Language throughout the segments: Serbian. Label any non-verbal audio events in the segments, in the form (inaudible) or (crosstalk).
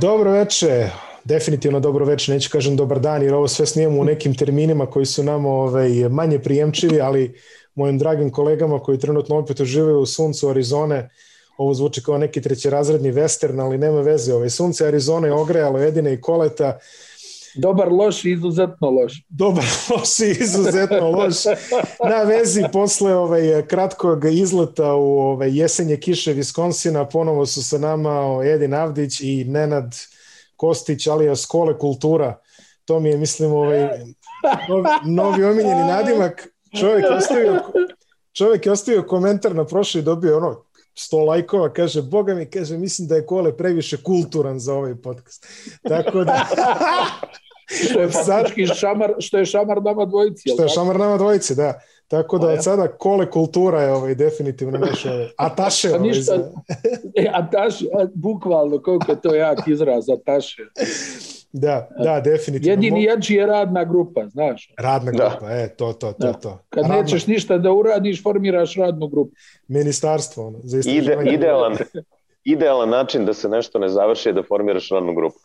Dobro veče, definitivno dobro veče, neću kažem dobar dan, jer ovo sve snijemo u nekim terminima koji su nam ovaj, manje prijemčivi, ali mojim dragim kolegama koji trenutno opet uživaju u suncu Arizone, ovo zvuči kao neki trećerazredni western, ali nema veze, ovaj, sunce Arizone ogrejalo jedine i koleta, Dobar loš i izuzetno loš. Dobar loš i izuzetno loš. Na vezi posle ovaj kratkog izleta u ovaj jesenje kiše Viskonsina ponovo su sa nama Edin Avdić i Nenad Kostić, alias Kole Kultura. To mi je, mislim, ovaj, novi, novi omiljeni nadimak. Čovjek ostavio, čovjek je ostavio komentar na prošli i dobio ono 100 lajkova, kaže, boga mi, kaže, mislim da je Kole previše kulturan za ovaj podcast. Tako da... (laughs) što je faktički šamar, što je šamar nama dvojici. Što je šamar nama dvojici, da. Tako da od sada kole kultura je ovaj, definitivno naš ovaj, ataše. Pa ovaj, ništa, (laughs) e, ataše, bukvalno koliko je to jak izraz, ataše. Da, da, definitivno. Jedini jači je radna grupa, znaš. Radna da. grupa, da. e, to, to, to. Da. to. Kad radna... nećeš ništa da uradiš, formiraš radnu grupu. Ministarstvo, ono, za Ide, idealan, (laughs) idealan način da se nešto ne završi da formiraš radnu grupu.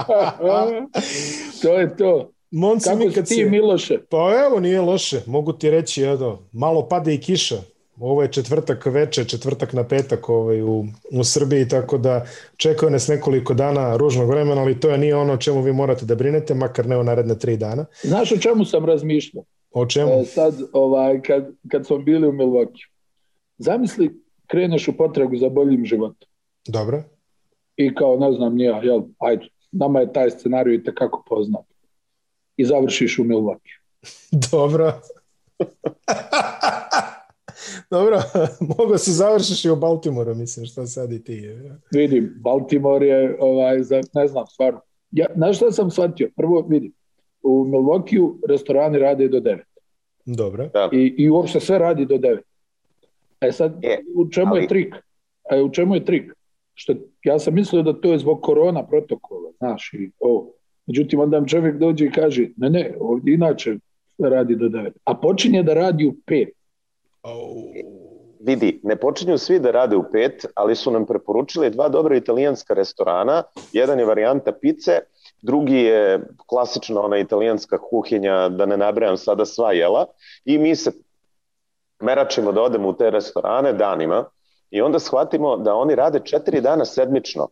(laughs) to je to. Monci Kako si ti, Miloše? Pa evo, nije loše. Mogu ti reći, edo, malo pada i kiša. Ovo je četvrtak veče, četvrtak na petak ovaj, u, u Srbiji, tako da čekaju nas nekoliko dana ružnog vremena, ali to je nije ono o čemu vi morate da brinete, makar ne o naredne tri dana. Znaš o čemu sam razmišljao? O čemu? E, sad, ovaj, kad, kad smo bili u Milvokiju. Zamisli kreneš u potragu za boljim životom. Dobro. I kao, ne znam, nije, jel, ajde, nama je taj scenarij i tekako poznat. I završiš u Milwaukee. (laughs) Dobro. (laughs) Dobro, (laughs) mogo se završiš i u Baltimoru, mislim, što sad i ti je. Vidim, Baltimore je, ovaj, za, ne znam, stvarno. Ja, na što sam shvatio? Prvo, vidim, u Milwaukee restorani rade do 9. Dobro. Da. I, I uopšte sve radi do 9. E sad, je, u čemu ali... je trik? E, u čemu je trik? Što, ja sam mislio da to je zbog korona protokola, znaš, i ovo. Međutim, onda vam čovjek dođe i kaže, ne, ne, ovdje inače radi do 9. A počinje da radi u 5. Oh. Vidi, ne počinju svi da rade u 5, ali su nam preporučili dva dobra italijanska restorana. Jedan je varijanta pice, drugi je klasična ona italijanska kuhinja, da ne nabrajam sada sva jela. I mi se meračimo da odemo u te restorane danima i onda shvatimo da oni rade četiri dana sedmično.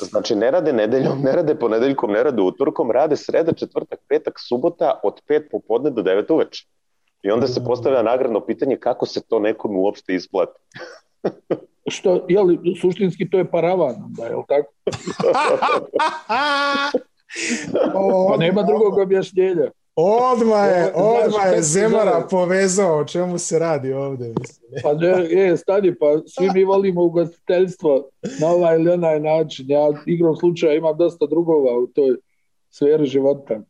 Znači, ne rade nedeljom, ne rade ponedeljkom, ne rade utorkom, rade sreda, četvrtak, petak, subota od 5 popodne do 9 uveče. I onda se postavlja nagradno pitanje kako se to nekom uopšte isplati. (laughs) Što, jel, suštinski to je paravan, da je, tako? (laughs) pa nema drugog objašnjenja. Odma je, odma je Zemara povezao o čemu se radi ovde. Mislim. Pa ne, je, stani, pa svi mi volimo ugostiteljstvo na ovaj ili onaj način. Ja igrom slučaja imam dosta drugova u toj sferi života.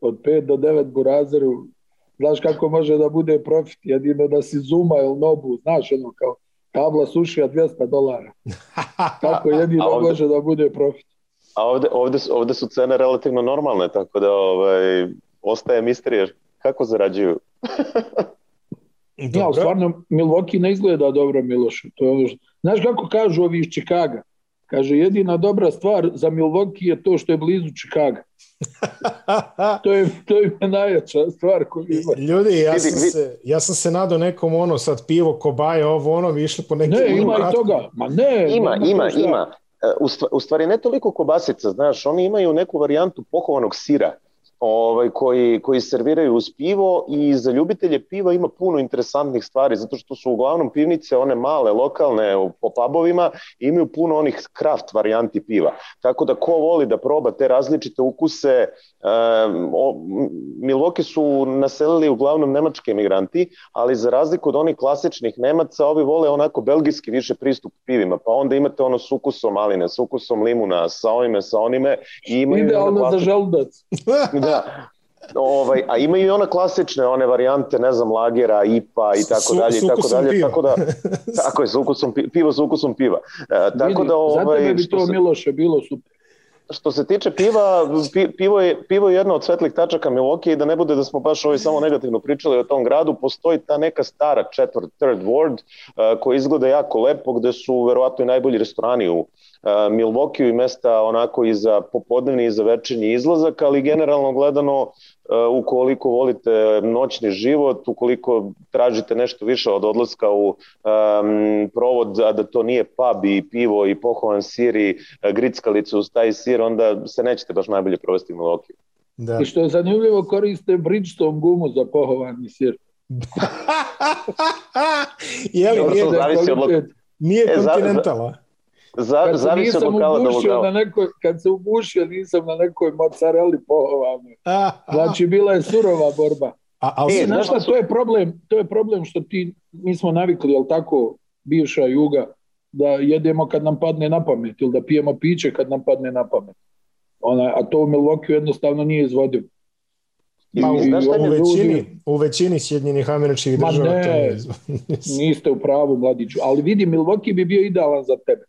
Od 5 do 9 burazeru. Znaš kako može da bude profit, jedino da si Zuma ili Nobu, znaš ono kao tabla sušija 200 dolara. Tako (laughs) jedino ovde, može da bude profit. A ovde, ovde, ovde su cene relativno normalne, tako da ovaj, ostaje misterija kako zarađuju. E, da, stvarno, Milwaukee ne izgleda dobro, Milošu. To je ono što... Znaš kako kažu ovi iz Čikaga? Kaže, jedina dobra stvar za Milwaukee je to što je blizu Čikaga. (laughs) to, je, to je najjača stvar koju ima. Ljudi, ja sam, se, ja sam se nadao nekom ono, sad pivo, kobaje, ovo ono, vi išli po nekim... Ne, ima i toga. Ma ne, ima, ne, ima, ima. E, u stvari, ne toliko kobasica, znaš, oni imaju neku varijantu pohovanog sira ovaj, koji, koji serviraju uz pivo i za ljubitelje piva ima puno interesantnih stvari, zato što su uglavnom pivnice one male, lokalne, po pubovima imaju puno onih kraft varijanti piva. Tako da ko voli da proba te različite ukuse, um, o, Milwaukee su naselili uglavnom nemački emigranti, ali za razliku od onih klasičnih Nemaca, ovi vole onako belgijski više pristup pivima, pa onda imate ono s ukusom maline, s ukusom limuna, sa ovime, sa onime. I imaju Idealno za želudac. Da, da. Ovaj, a ima i ona klasične one varijante, ne znam, lagera, IPA i tako dalje i tako dalje, tako da (laughs) tako je sa ukusom piva, sa ukusom piva. E, tako Vidi, da ovaj bi to se, Miloše bilo super. Što se tiče piva, pivo je, pivo je jedna od svetlih tačaka Milwaukee i da ne bude da smo baš ovaj samo negativno pričali o tom gradu, postoji ta neka stara četvrt, third world, e, koja izgleda jako lepo, gde su verovatno i najbolji restorani u, Milvokiju i mesta onako i za popodnevni i za večernji izlazak, ali generalno gledano e, ukoliko volite noćni život, ukoliko tražite nešto više od odlaska u um, provod, a da to nije pub i pivo i pohovan sir i e, grickalicu uz taj sir, onda se nećete baš najbolje provesti u Milvokiju. Da. I što je zanimljivo, koriste Bridgestone gumu za pohovani sir. (laughs) je li, Dobro, nije, zavisi od lok... nije e, kontinentala. Za, kad zavisi nisam od lokala do da lokala. Na nekoj, kad se ugušio, nisam na nekoj mocareli pohovalnoj. (laughs) Znači, bila je surova borba. A, a, e, znaš šta, to je, problem, to je problem što ti, mi smo navikli, jel tako, bivša juga, da jedemo kad nam padne na pamet ili da pijemo piće kad nam padne na pamet. Ona, a to u Milwaukee jednostavno nije izvodivo. Ma, I, znaš šta u, većini, u većini Sjedinjenih američkih država ne, to je niste u pravu, mladiću. Ali vidi, Milwaukee bi bio idealan za tebe.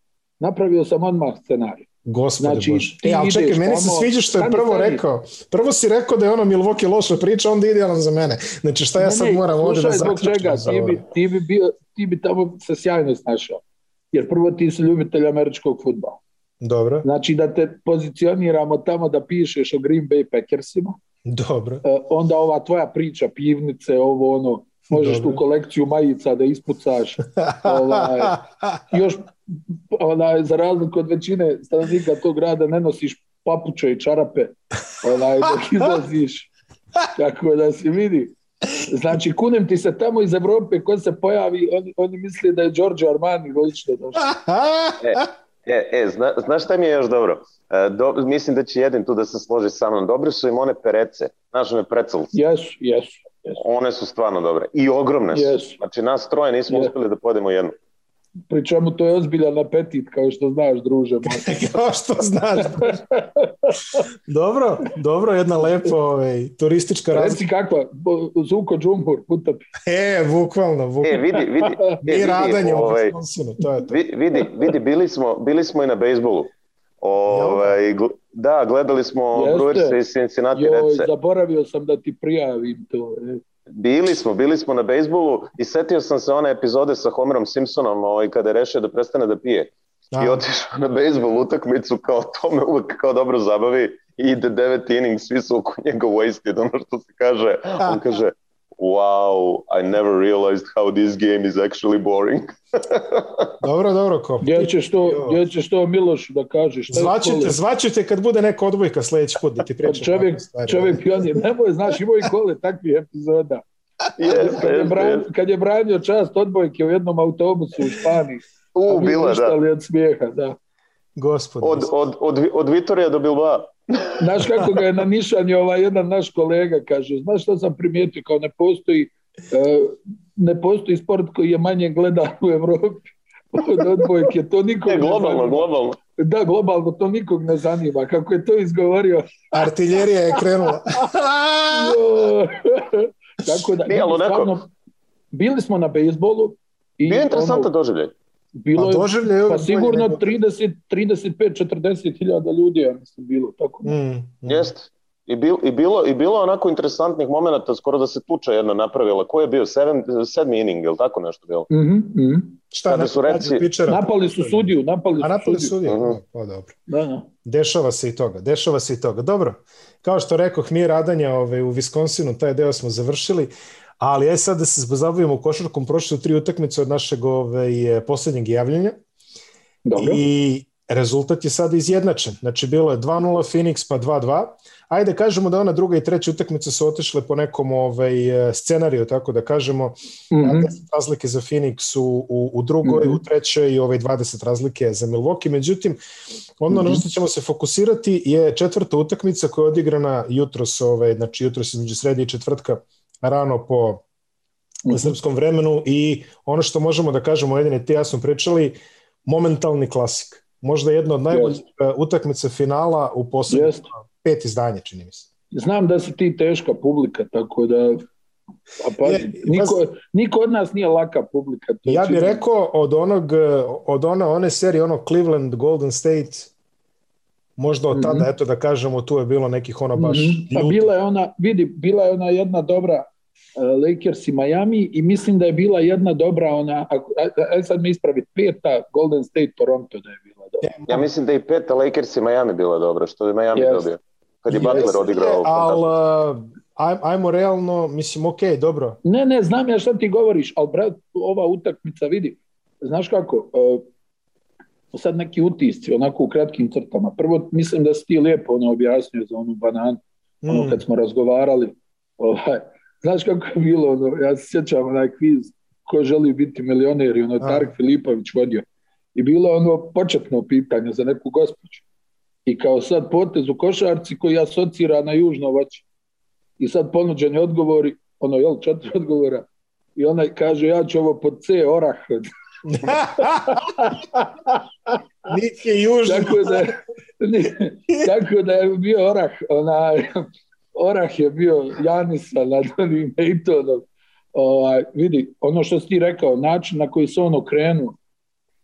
Napravio sam odmah scenarij. Gospode znači, Bože. E, ali čekaj, meni se sviđa što je prvo rekao. Prvo si rekao da je ono Milwaukee loša priča, onda idealan za mene. Znači šta ja ne, sad ne, moram ovdje da zaključim? Čega, ti, bi, ti, bi bio, ti bi tamo se sjajno snašao. Jer prvo ti si ljubitelj američkog futbala. Dobro. Znači da te pozicioniramo tamo da pišeš o Green Bay Packersima. Dobro. E, onda ova tvoja priča, pivnice, ovo ono, možeš Dobre. tu kolekciju majica da ispucaš. (laughs) Ovaj, još onaj, za razliku od većine stanovnika tog grada ne nosiš papuče i čarape onaj, dok (laughs) izlaziš kako da se vidi znači kunem ti se tamo iz Evrope ko se pojavi oni, oni misle da je Giorgio Armani logično došao (laughs) e, e, e zna, znaš šta mi je još dobro? E, do, mislim da će jedin tu da se složi sa mnom dobre su im one perece znaš one precelce jesu, jesu Yes. One su stvarno dobre i ogromne su. Yes. Znači nas troje nismo yes. uspeli da pojedemo jednu. Pri čemu to je ozbiljan apetit, kao što znaš, druže. (laughs) kao što znaš, druže. dobro, dobro, jedna lepo ovaj, turistička razlika. Reci kakva, Zuko Džumbur, putapi. E, bukvalno, e, bukvalno. (laughs) E, vidi, vidi. E, vidi, radanje ovaj, u to je to. Vidi, vidi bili, smo, bili smo i na bejsbolu. Ovaj, da, gledali smo Brewers i Cincinnati Joj, Redse. Zaboravio sam da ti prijavim to. E. Bili smo, bili smo na bejsbolu i setio sam se one epizode sa Homerom Simpsonom ovaj, kada je rešio da prestane da pije. Da. I otišao na bejsbol utakmicu, kao to me uvek kao dobro zabavi i ide devet inning, svi su oko njega wasted, ono što se kaže. Da. On kaže, wow, I never realized how this game is actually boring. (laughs) dobro, dobro, ko. Gdje ćeš to, gdje ćeš to Miloš da kaže, šta Zvaćete, zvaćete kad bude neka odbojka sledeći put da ti pričam. čovjek, stvari, čovjek je, nemoj, znaš, imao moj kole takvih epizoda. Yes, (laughs) kad, yes, je bran, yes. kad je branio čast odbojke u jednom autobusu u Španiji. U, bila, da. od smijeha, da. Gospod. Od, od, od, od Vitorija do Bilbao. Znaš kako ga je na nišanju ovaj jedan naš kolega kaže, znaš šta sam primijetio, kao ne postoji, e, ne postoji sport koji je manje gledan u Evropi od odbojke, to nikog e, ne, globalno, ne globalno. Da, globalno, to nikog ne zanima. Kako je to izgovorio? Artiljerija je krenula. Tako da, ne, ali, stvarno, bili smo na bejsbolu. I Bio je interesantan ono, doživljaj bilo je pa, pa sigurno nego... 30 35 40 hiljada ljudi ja mislim bilo tako. Mm, mm. Jeste. I, bil, i, bilo, I bilo onako interesantnih momenata, skoro da se tuča jedna napravila. Ko je bio? Seven, sedmi inning, ili tako nešto bilo? Mm -hmm, mm -hmm. Šta Kada su reci... napali su sudiju, napali su A napali sudiju. sudiju. Uh -huh. Pa dobro. Da, da. Dešava se i toga, dešava se i toga. Dobro, kao što rekoh, mi radanja ove, ovaj, u Viskonsinu, taj deo smo završili. Ali aj e, sad da se zabavimo košarkom, prošle tri utakmice od našeg ove, poslednjeg javljanja. Dobro. I rezultat je sada izjednačen. Znači bilo je 2-0 Phoenix pa 2-2. Ajde kažemo da ona druga i treća utakmica su otišle po nekom ovaj, scenariju, tako da kažemo. Mm -hmm. 10 razlike za Phoenix u, u, u drugoj, mm -hmm. u trećoj i ovaj 20 razlike za Milwaukee. Međutim, ono mm -hmm. na mhm. što ćemo se fokusirati je četvrta utakmica koja je odigrana jutros, ovaj, znači jutros između sredi i četvrtka rano po na srpskom vremenu i ono što možemo da kažemo, jedine ti ja smo pričali, momentalni klasik. Možda jedna od najboljih yes. utakmica finala u poslednjih yes. pet izdanja, čini mi se. Znam da si ti teška publika, tako da A pa, je, niko, vas, niko od nas nije laka publika. To ja bih rekao od, onog, e, od ona, one serije, ono Cleveland, Golden State, možda od tada, mm -hmm. eto da kažemo, tu je bilo nekih ono baš mm -hmm. Pa bila je ona, vidi, bila je ona jedna dobra E, Lakers i Miami i mislim da je bila jedna dobra ona, aj e, sad me ispravi, peta Golden State Toronto da je bila dobra. Ja mislim da i peta Lakers i Miami bila dobra, što je Miami yes. dobio. Kad je yes. Butler odigrao. Ali aj, ajmo realno, mislim, ok, dobro. Ne, ne, znam ja šta ti govoriš, ali brat, ova utakmica, vidi, znaš kako, uh, sad neki utisci, onako u kratkim crtama. Prvo, mislim da si ti lijepo ono objasnio za onu bananu, ono mm. kad smo razgovarali, ovaj, Znaš kako je bilo, ono, ja se sjećam onaj kviz ko želi biti milioner i ono Tark Filipović vodio. I bilo ono početno pitanje za neku gospođu. I kao sad potez u košarci koji asocira na južno voće. I sad ponuđeni odgovori, ono, jel, četiri (laughs) odgovora. I onaj kaže, ja ću ovo pod C, orah. (laughs) Niti je južno. Tako da, je, (laughs) tako da je bio orah. Onaj, orah je bio Janisa nad onim Ejtonom. Ovaj, vidi, ono što si ti rekao, način na koji se on okrenuo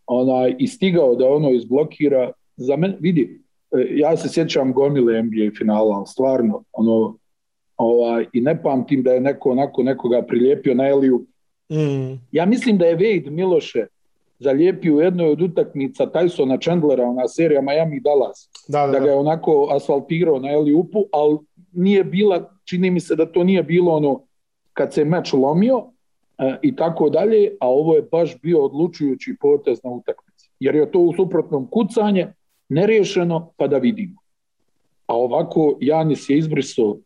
onaj, i stigao da ono izblokira, za mene, vidi, e, ja se sjećam gomile NBA finala, ali stvarno, ono, ovaj, i ne pamtim da je neko onako nekoga priljepio na Eliju. Mm. Ja mislim da je Wade Miloše zalijepio u jednoj od utakmica Tysona Chandlera, ona serija Miami Dallas, da, da, da. da ga je onako asfaltirao na Eli Upu, ali nije bila, čini mi se da to nije bilo ono kad se meč lomio e, i tako dalje, a ovo je baš bio odlučujući potez na utakmici. Jer je to u suprotnom kucanje, nerešeno, pa da vidimo. A ovako Janis je izbrisao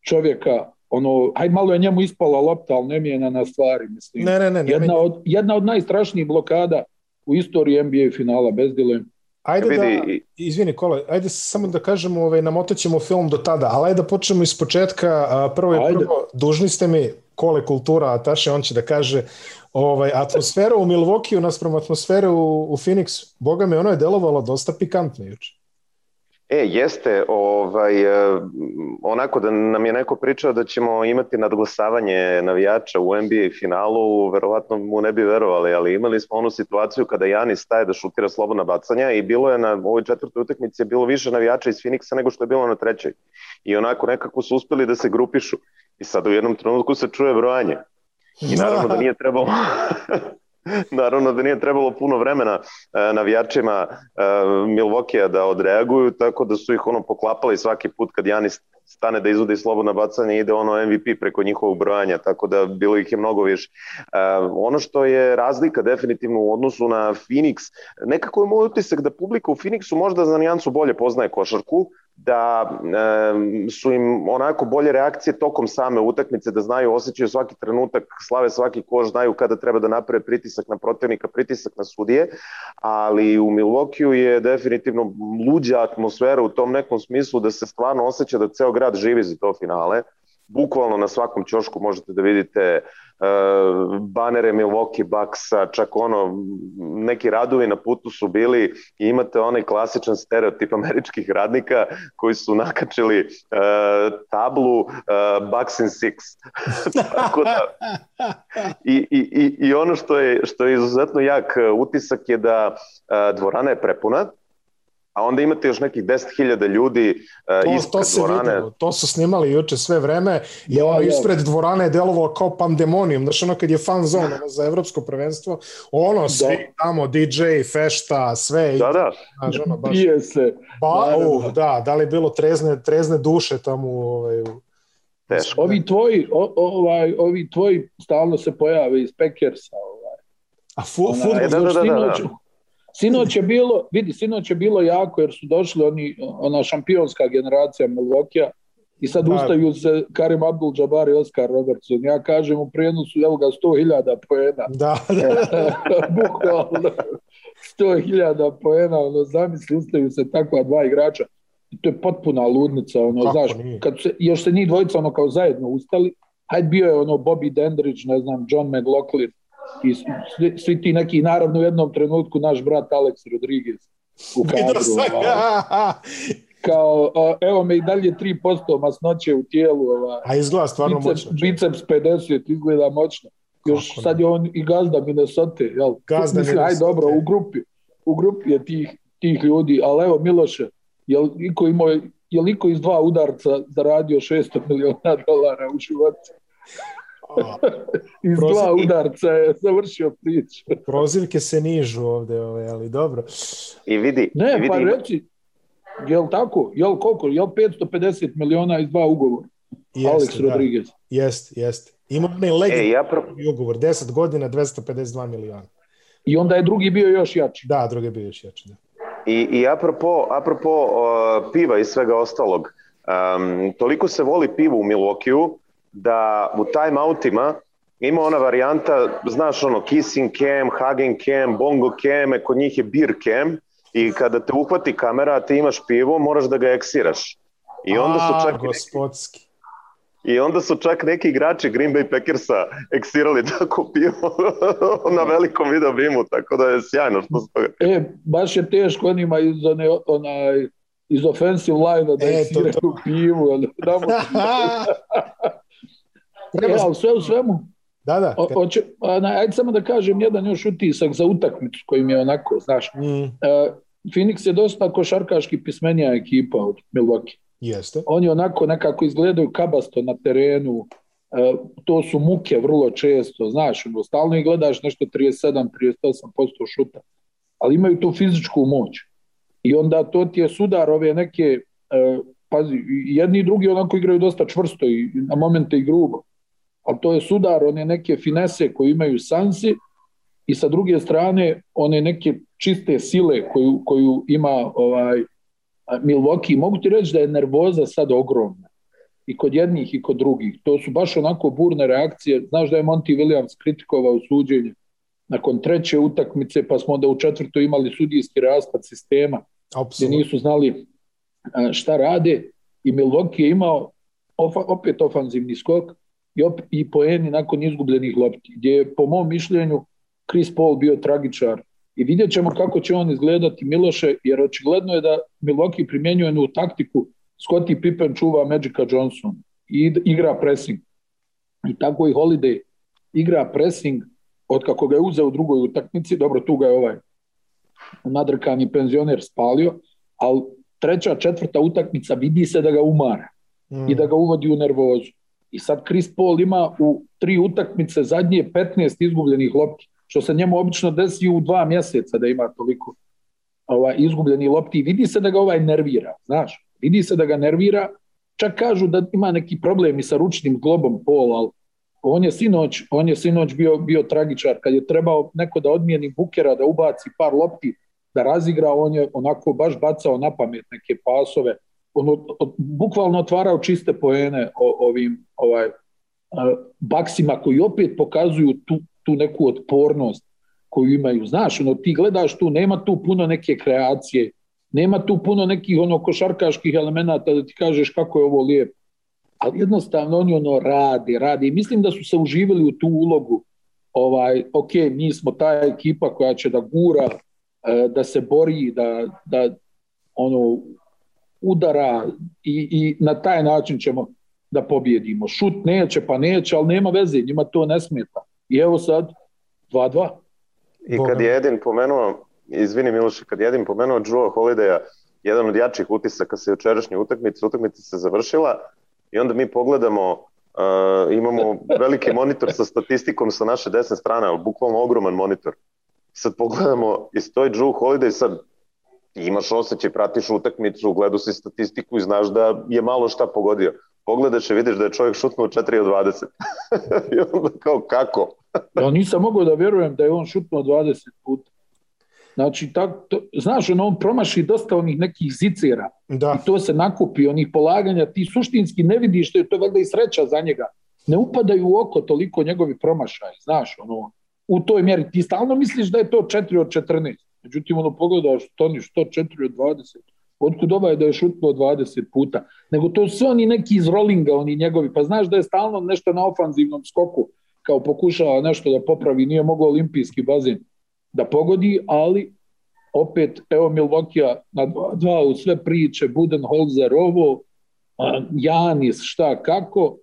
čovjeka ono, aj malo je njemu ispala lopta, ali nemijena na stvari, mislim. Ne, ne, ne, jedna, od, jedna od najstrašnijih blokada u istoriji NBA finala, bez dilema. Ajde da, izvini Kole, ajde samo da kažemo, ovaj, namotaćemo film do tada, ali ajde da počnemo iz početka, prvo je prvo, dužni ste mi, Kole kultura, Ataše, on će da kaže, ovaj, atmosfera u Milvokiju naspram atmosfere u, u Phoenixu, boga me, ono je delovalo dosta pikantno juče. E, jeste, ovaj, e, onako da nam je neko pričao da ćemo imati nadglasavanje navijača u NBA finalu, verovatno mu ne bi verovali, ali imali smo onu situaciju kada Janis staje da šutira slobodna bacanja i bilo je na ovoj četvrtoj utakmici bilo više navijača iz Phoenixa nego što je bilo na trećoj. I onako nekako su uspeli da se grupišu. I sad u jednom trenutku se čuje brojanje. I naravno da (laughs) nije trebalo (laughs) Naravno da nije trebalo puno vremena e, navijačima e, Milvokija da odreaguju, tako da su ih ono poklapali svaki put kad Janis stane da izvodi slobodno bacanje ide ono MVP preko njihovog brojanja, tako da bilo ih je mnogo više. E, ono što je razlika definitivno u odnosu na Phoenix, nekako je moj utisak da publika u Phoenixu možda za nijansu bolje poznaje košarku, da e, su im onako bolje reakcije tokom same utakmice, da znaju, osjećaju svaki trenutak, slave svaki koš, znaju kada treba da naprave pritisak na protivnika, pritisak na sudije, ali u Milvokiju je definitivno luđa atmosfera u tom nekom smislu da se stvarno osjeća da ceo grad živi za to finale. Bukvalno na svakom ćošku možete da vidite uh, banere Milwaukee Bucksa, čak ono, neki radovi na putu su bili i imate onaj klasičan stereotip američkih radnika koji su nakačili uh, tablu uh, Bucks in Six. (laughs) Tako da, i, i, i ono što je, što je izuzetno jak e, utisak je da uh, dvorana je prepuna, a onda imate još nekih 10.000 ljudi uh, to, ispred to se dvorane. Videlo, to su snimali juče sve vreme i da, ono da. ispred dvorane je delovalo kao pandemonijum, znaš ono kad je fan zona ono, da. za evropsko prvenstvo, ono da. svi tamo, DJ, fešta, sve. Da, da. Znaš, ono, baš, Pije se. Ba, uh, da, da, da li je bilo trezne, trezne duše tamo ovaj, Teško. Ovi tvoji, o, ovaj, ovi tvoji stalno se pojave iz Packersa. Ovaj. A fu, fudbal, e, da, da, da, da, da. Sinoć je bilo, vidi, sinoć je bilo jako jer su došli oni, ona šampionska generacija Milvokija i sad da. ustaju se Karim Abdul Jabbar i Oscar Robertson. Ja kažem u prijenosu, evo ga, 100.000 poena. Da, da. (laughs) Bukvalno, 100.000 poena, ono, zamisli, ustaju se takva dva igrača. I to je potpuna ludnica, ono, Kako znaš, nije? kad se, još se njih dvojica, ono, kao zajedno ustali, hajde bio je, ono, Bobby Dendridge, ne znam, John McLaughlin, i svi, svi ti neki, naravno u jednom trenutku naš brat Alex Rodriguez u (laughs) kadru. Ovaj, kao, evo me i dalje 3% masnoće u tijelu. Ovaj, A izgleda stvarno biceps, moćno. Biceps 50 izgleda moćno. Još Kako sad je on i gazda Minnesota, jel? Gazda Mislim, aj dobro, u grupi, u grupi je tih, tih ljudi, ali evo Miloše, jel iko imao, jel iko iz dva udarca zaradio 600 miliona dolara u životu? Iz prozivke, dva udarca je završio prič. prozivke se nižu ovde, ovaj, ali dobro. I vidi. Ne, i vidi, pa reći, jel tako, jel koliko, jel 550 miliona iz dva ugovora? Jeste, Alex da. Rodriguez. Jeste, jeste. Ima ne legend e, ja pro... ugovor, 10 godina, 252 miliona. I onda je drugi bio još jači. Da, drugi je bio još jači, da. I, i apropo, apropo uh, piva i svega ostalog, um, toliko se voli pivo u Milokiju, da u timeoutima ima ona varijanta, znaš ono, kissing cam, hugging cam, bongo cam, e, kod njih je beer cam i kada te uhvati kamera, a ti imaš pivo, moraš da ga eksiraš. I onda su čak... A, gospodski. I onda su čak neki igrači Green Bay Packersa eksirali tako pivo (laughs) na velikom video bimu, tako da je sjajno što se toga. E, baš je teško onima iz, one, onaj, iz offensive line da e, eksiraju to, to. pivo. Da (laughs) (laughs) treba... Ja, sve u svemu. Da, da. O, oće, ajde samo da kažem jedan još utisak za utakmicu koji mi je onako, znaš. Mm. Uh, Phoenix je dosta košarkaški pismenija ekipa od Milwaukee. Jeste. Oni onako nekako izgledaju kabasto na terenu, uh, to su muke vrlo često, znaš, stalno ih gledaš nešto 37-38% šuta, ali imaju tu fizičku moć. I onda to ti je sudar ove neke, uh, pazi, jedni i drugi onako igraju dosta čvrsto i na momente i grubo ali to je sudar one neke finese koje imaju Sansi i sa druge strane one neke čiste sile koju, koju ima ovaj Milwaukee. Mogu ti reći da je nervoza sad ogromna i kod jednih i kod drugih. To su baš onako burne reakcije. Znaš da je Monty Williams kritikovao suđenje nakon treće utakmice, pa smo onda u četvrtoj imali sudijski raspad sistema, Absolutno. gdje nisu znali eh, šta rade i Milwaukee je imao opet ofanzivni skok, i, op, i poeni nakon izgubljenih lopti, gdje je po mom mišljenju Chris Paul bio tragičar. I vidjet ćemo kako će on izgledati Miloše, jer očigledno je da Milwaukee primjenjuje jednu taktiku Scottie Pippen čuva Magica Johnson i igra pressing. I tako i Holiday igra pressing od kako ga je uzeo u drugoj utakmici, dobro tu ga je ovaj nadrkani penzioner spalio, ali treća, četvrta utakmica vidi se da ga umara mm. i da mm. ga uvodi u nervozu. I sad Chris Paul ima u tri utakmice zadnje 15 izgubljenih lopti, što se njemu obično desi u dva mjeseca da ima toliko ovaj, izgubljeni lopti. vidi se da ga ovaj nervira, znaš. Vidi se da ga nervira. Čak kažu da ima neki problemi sa ručnim globom Paul, ali on je sinoć, on je sinoć bio, bio tragičar. Kad je trebao neko da odmijeni bukera, da ubaci par lopti, da razigra, on je onako baš bacao na pamet neke pasove – ono, bukvalno otvarao čiste poene o, ovim ovaj, baksima koji opet pokazuju tu, tu neku otpornost koju imaju. Znaš, ono, ti gledaš tu, nema tu puno neke kreacije, nema tu puno nekih ono košarkaških elemenata da ti kažeš kako je ovo lijepo. Ali jednostavno oni ono radi, radi. i mislim da su se uživili u tu ulogu. Ovaj, ok, mi smo ta ekipa koja će da gura, e, da se bori, da, da ono, udara i, i na taj način ćemo da pobjedimo. Šut neće, pa neće, ali nema veze, njima to ne smeta. I evo sad, 2-2. I kad je Edin pomenuo, izvini Miloše, kad je Edin pomenuo Drew Holidaya, jedan od jačih utisaka sa jučerašnje utakmice, utakmica se završila i onda mi pogledamo, uh, imamo veliki monitor sa statistikom sa naše desne strane, ali bukvalno ogroman monitor. Sad pogledamo i stoji Drew Holiday, sad imaš osjećaj, pratiš utakmicu, gledu si statistiku i znaš da je malo šta pogodio. Pogledaš i vidiš da je čovjek šutnuo 4 od 20. (laughs) I onda kao, kako? (laughs) ja nisam mogao da verujem da je on šutnuo 20 puta. Znači, tak, to, znaš, ono, on promaši dosta onih nekih zicera. Da. I to se nakupi, onih polaganja. Ti suštinski ne vidiš što je to valjda i sreća za njega. Ne upadaju u oko toliko njegovi promašaj, znaš, ono, u toj mjeri. Ti stalno misliš da je to 4 od 14. Međutim, ono pogledaš, Toni što 4 od 20, otkud ovaj da je šutno 20 puta, nego to su oni neki iz rollinga, oni njegovi, pa znaš da je stalno nešto na ofanzivnom skoku, kao pokušava nešto da popravi, nije mogao olimpijski bazen da pogodi, ali opet, evo Milvokija na dva, dva u sve priče, Budenholzer ovo, Janis šta kako,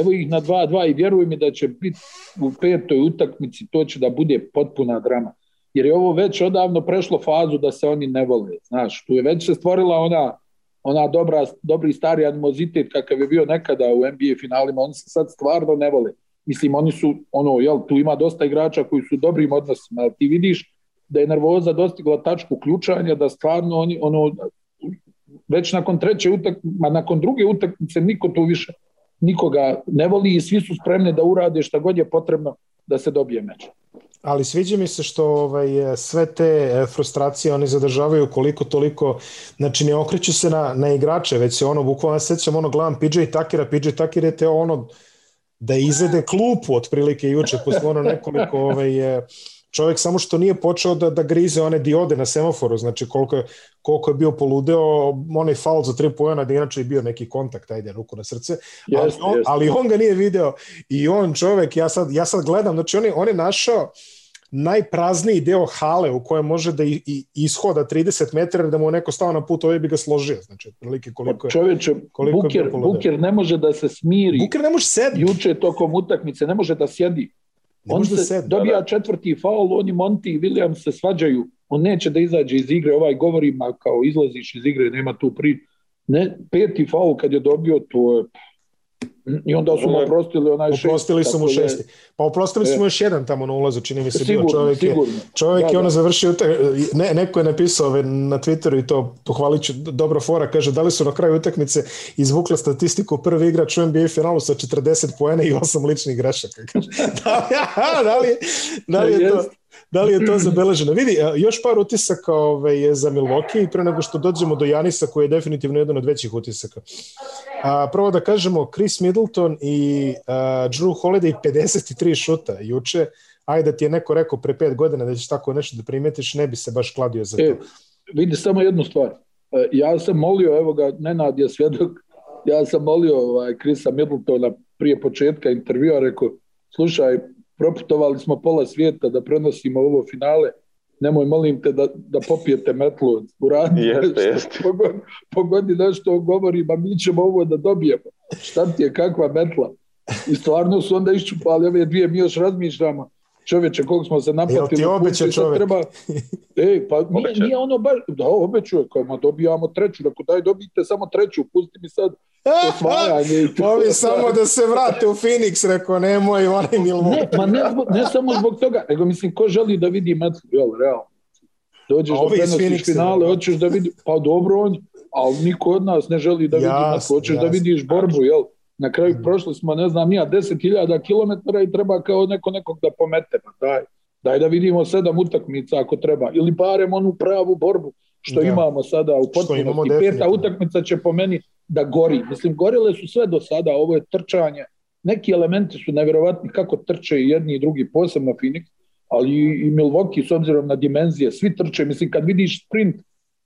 evo ih na 2-2 i vjeruj mi da će biti u petoj utakmici, to će da bude potpuna drama jer je ovo već odavno prešlo fazu da se oni ne vole. Znaš, tu je već se stvorila ona, ona dobra, dobri stari animozitet kakav je bio nekada u NBA finalima, oni se sad stvarno ne vole. Mislim, oni su, ono, jel, tu ima dosta igrača koji su u dobrim odnosima, ali ti vidiš da je nervoza dostigla tačku ključanja, da stvarno oni, ono, već nakon treće utakmice, ma nakon druge utakmice niko tu više nikoga ne voli i svi su spremni da urade šta god je potrebno da se dobije meč. Ali sviđa mi se što ovaj, sve te eh, frustracije oni zadržavaju koliko toliko, znači ne okreću se na, na igrače, već se ono, bukvalno sećam, ono, gledam PJ Takira, PJ Takir je teo ono, da izvede klupu otprilike juče posle ono nekoliko ovaj, eh, čovek samo što nije počeo da, da grize one diode na semaforu, znači koliko je, koliko je bio poludeo, onaj faul za tri pojena da inače je bio neki kontakt, ajde, ruku na srce, yes, ali, on, yes. ali on ga nije video i on čovek, ja sad, ja sad gledam, znači on je, on je našao najprazniji deo hale u kojem može da i, i ishoda 30 metara da mu neko stao na put, ovaj bi ga složio. Znači, prilike koliko je... Čoveče, koliko Buker, je Buker ne može da se smiri. Buker ne može sedi. Juče tokom utakmice ne može da sjedi. Ne on se sedna, dobija da. četvrti faul, oni Monti i William se svađaju. On neće da izađe iz igre, ovaj govori, ma kao izlaziš iz igre, nema tu pri... Ne, peti faul kad je dobio, to je I onda su mu ovaj, oprostili onaj šesti. Oprostili su mu šesti. Pa oprostili su mu e. još jedan tamo na ulazu, čini mi se sigurno, bio čovjek. Je, čovjek da, je ono da. završio, ne, neko je napisao na Twitteru i to pohvalit ću, dobra fora, kaže da li su na kraju utakmice izvukla statistiku prvi igrač u NBA finalu sa 40 poena i 8 ličnih grešaka. da, li, da, li, da li je da da to da li je to zabeleženo. Vidi, e, još par utisaka ove, ovaj, je za Milwaukee i pre nego što dođemo do Janisa koji je definitivno jedan od većih utisaka. A, prvo da kažemo, Chris Middleton i a, e, Drew Holiday 53 šuta juče. Ajde da ti je neko rekao pre pet godina da ćeš tako nešto da primetiš, ne bi se baš kladio za e, to. E, vidi samo jednu stvar. Ja sam molio, evo ga, Nenad je svjedok, ja sam molio ovaj, Krisa Middletona prije početka intervjua, rekao, slušaj, proputovali smo pola svijeta da prenosimo ovo finale, nemoj molim te da, da popijete metlu u radu. Jeste, jeste. (laughs) Pogodi, pogodi nešto govori, ma mi ćemo ovo da dobijemo. Šta ti je, kakva metla? I stvarno su onda iščupali ove dvije, mi još razmišljamo čovječe, koliko smo se napatili... Jel ti obeća čovjek? Treba... (laughs) Ej, pa nije, nije ono baš, da, obećuje, kao, ma dobijamo treću, rekao, daj dobijte samo treću, pusti mi sad e, osvajanje. Ovi samo da se vrate u Phoenix, rekao, nemoj, onaj Milwaukee. Ne, ma ne, zbog, ne samo zbog toga, nego mislim, ko želi da vidi metru, jel, realno. Dođeš da prenosiš finale, hoćeš da vidi, pa dobro, on, ali niko od nas ne želi da vidi, yes, hoćeš yes. da vidiš borbu, jel? Na kraju mhm. prošli smo, ne znam, nija 10.000 km i treba kao neko nekog da pomete. Pa daj, daj da vidimo sedam utakmica ako treba. Ili barem onu pravu borbu što da. imamo sada u potpunosti. Peta utakmica će po meni da gori. Mislim, gorile su sve do sada, ovo je trčanje. Neki elementi su nevjerovatni kako trče i jedni i drugi, posebno Phoenix, ali i Milwaukee s obzirom na dimenzije, svi trče. Mislim, kad vidiš sprint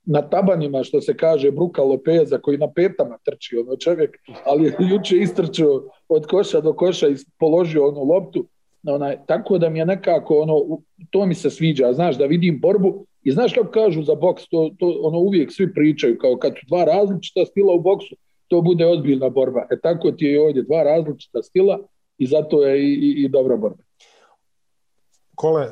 na tabanima, što se kaže, Bruka Lopeza, koji na petama trči, ono čovjek, ali je (laughs) juče istrčao od koša do koša i položio onu loptu. Onaj, tako da mi je nekako, ono, to mi se sviđa, znaš, da vidim borbu i znaš kako kažu za boks, to, to ono uvijek svi pričaju, kao kad su dva različita stila u boksu, to bude ozbiljna borba. E tako ti je i ovdje dva različita stila i zato je i, i, i dobra borba. Kole,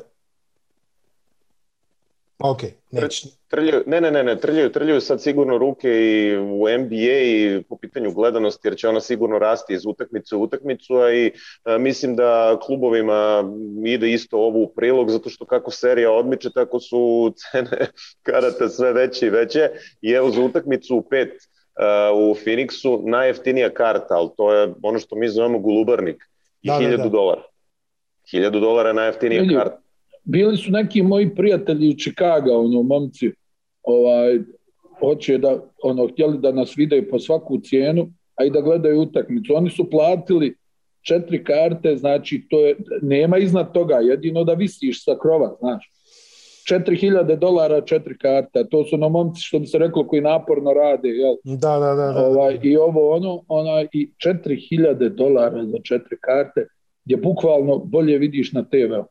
Ok. Ne. Trč, trljaju, ne, ne, ne, ne, trljaju, trljaju sad sigurno ruke i u NBA i po pitanju gledanosti, jer će ona sigurno rasti iz utakmice u utakmicu, a i a, e, mislim da klubovima ide isto ovo u prilog, zato što kako serija odmiče, tako su (laughs) cene karata sve veće i veće. I evo za utakmicu u pet Uh, u Phoenixu najjeftinija karta, ali to je ono što mi zovemo gulubarnik. I da, 1000 da, da. dolara. 1000 dolara najjeftinija karta bili su neki moji prijatelji iz Čikaga, ono, momci, ovaj, hoće da, ono, htjeli da nas vide po svaku cijenu, a i da gledaju utakmicu. Oni su platili četiri karte, znači to je, nema iznad toga, jedino da visiš sa krova, znaš. 4000 dolara četiri karte, to su ono momci što bi se reklo koji naporno rade, jel? Da, da, da. da. Ovaj, I ovo ono, ona, i 4000 dolara za četiri karte, gdje bukvalno bolje vidiš na TV-u.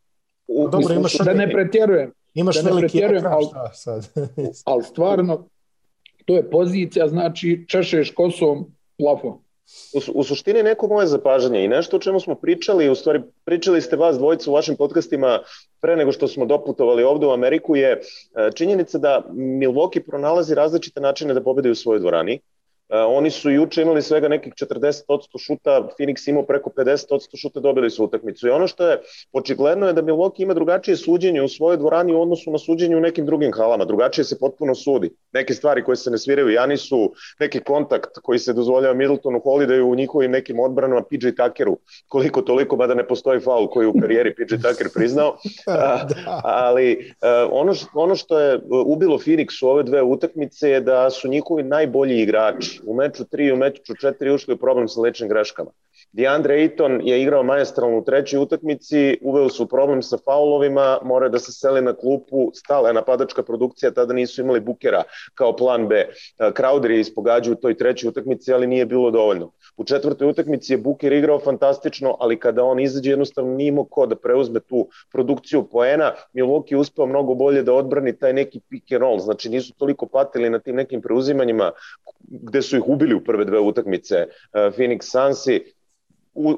U, Dobro, imaš da ne pretjerujem. Imaš da ne pretjerujem, ali, sad. (laughs) ali stvarno, to je pozicija, znači češeš kosom plafon. U, u suštini neko moje zapažanje i nešto o čemu smo pričali, u stvari pričali ste vas dvojica u vašim podcastima pre nego što smo doputovali ovde u Ameriku je e, činjenica da Milwaukee pronalazi različite načine da pobedi u svojoj dvorani. E, oni su juče imali svega nekih 40% šuta, Phoenix imao preko 50% šuta, dobili su utakmicu. I ono što je očigledno je da Milwaukee ima drugačije suđenje u svojoj dvorani u odnosu na suđenje u nekim drugim halama. Drugačije se potpuno sudi. Neke stvari koje se ne sviraju Janisu, neki kontakt koji se dozvoljava Middletonu, Holidayu, u njihovim nekim odbranama, PJ Tuckeru, koliko toliko, mada ne postoji faul koji u karijeri PJ Tucker priznao. (laughs) da. ali e, ono, što, ono što je e, ubilo Phoenix u ove dve utakmice je da su njihovi najbolji igrači u meču 3 i u meču 4 ušli u problem sa ličnim greškama. Deandre Eaton je igrao majestralno u trećoj utakmici, uveo su problem sa faulovima, mora da se seli na klupu, stala je napadačka produkcija, tada nisu imali Bukera kao plan B. Crowder je ispogađao u toj trećoj utakmici, ali nije bilo dovoljno. U četvrtoj utakmici je Buker igrao fantastično, ali kada on izađe jednostavno nimo ko da preuzme tu produkciju poena, Milwaukee uspeo mnogo bolje da odbrani taj neki pick and roll, znači nisu toliko patili na tim nekim preuzimanjima gde su ih ubili u prve dve utakmice e, Phoenix Sunsi,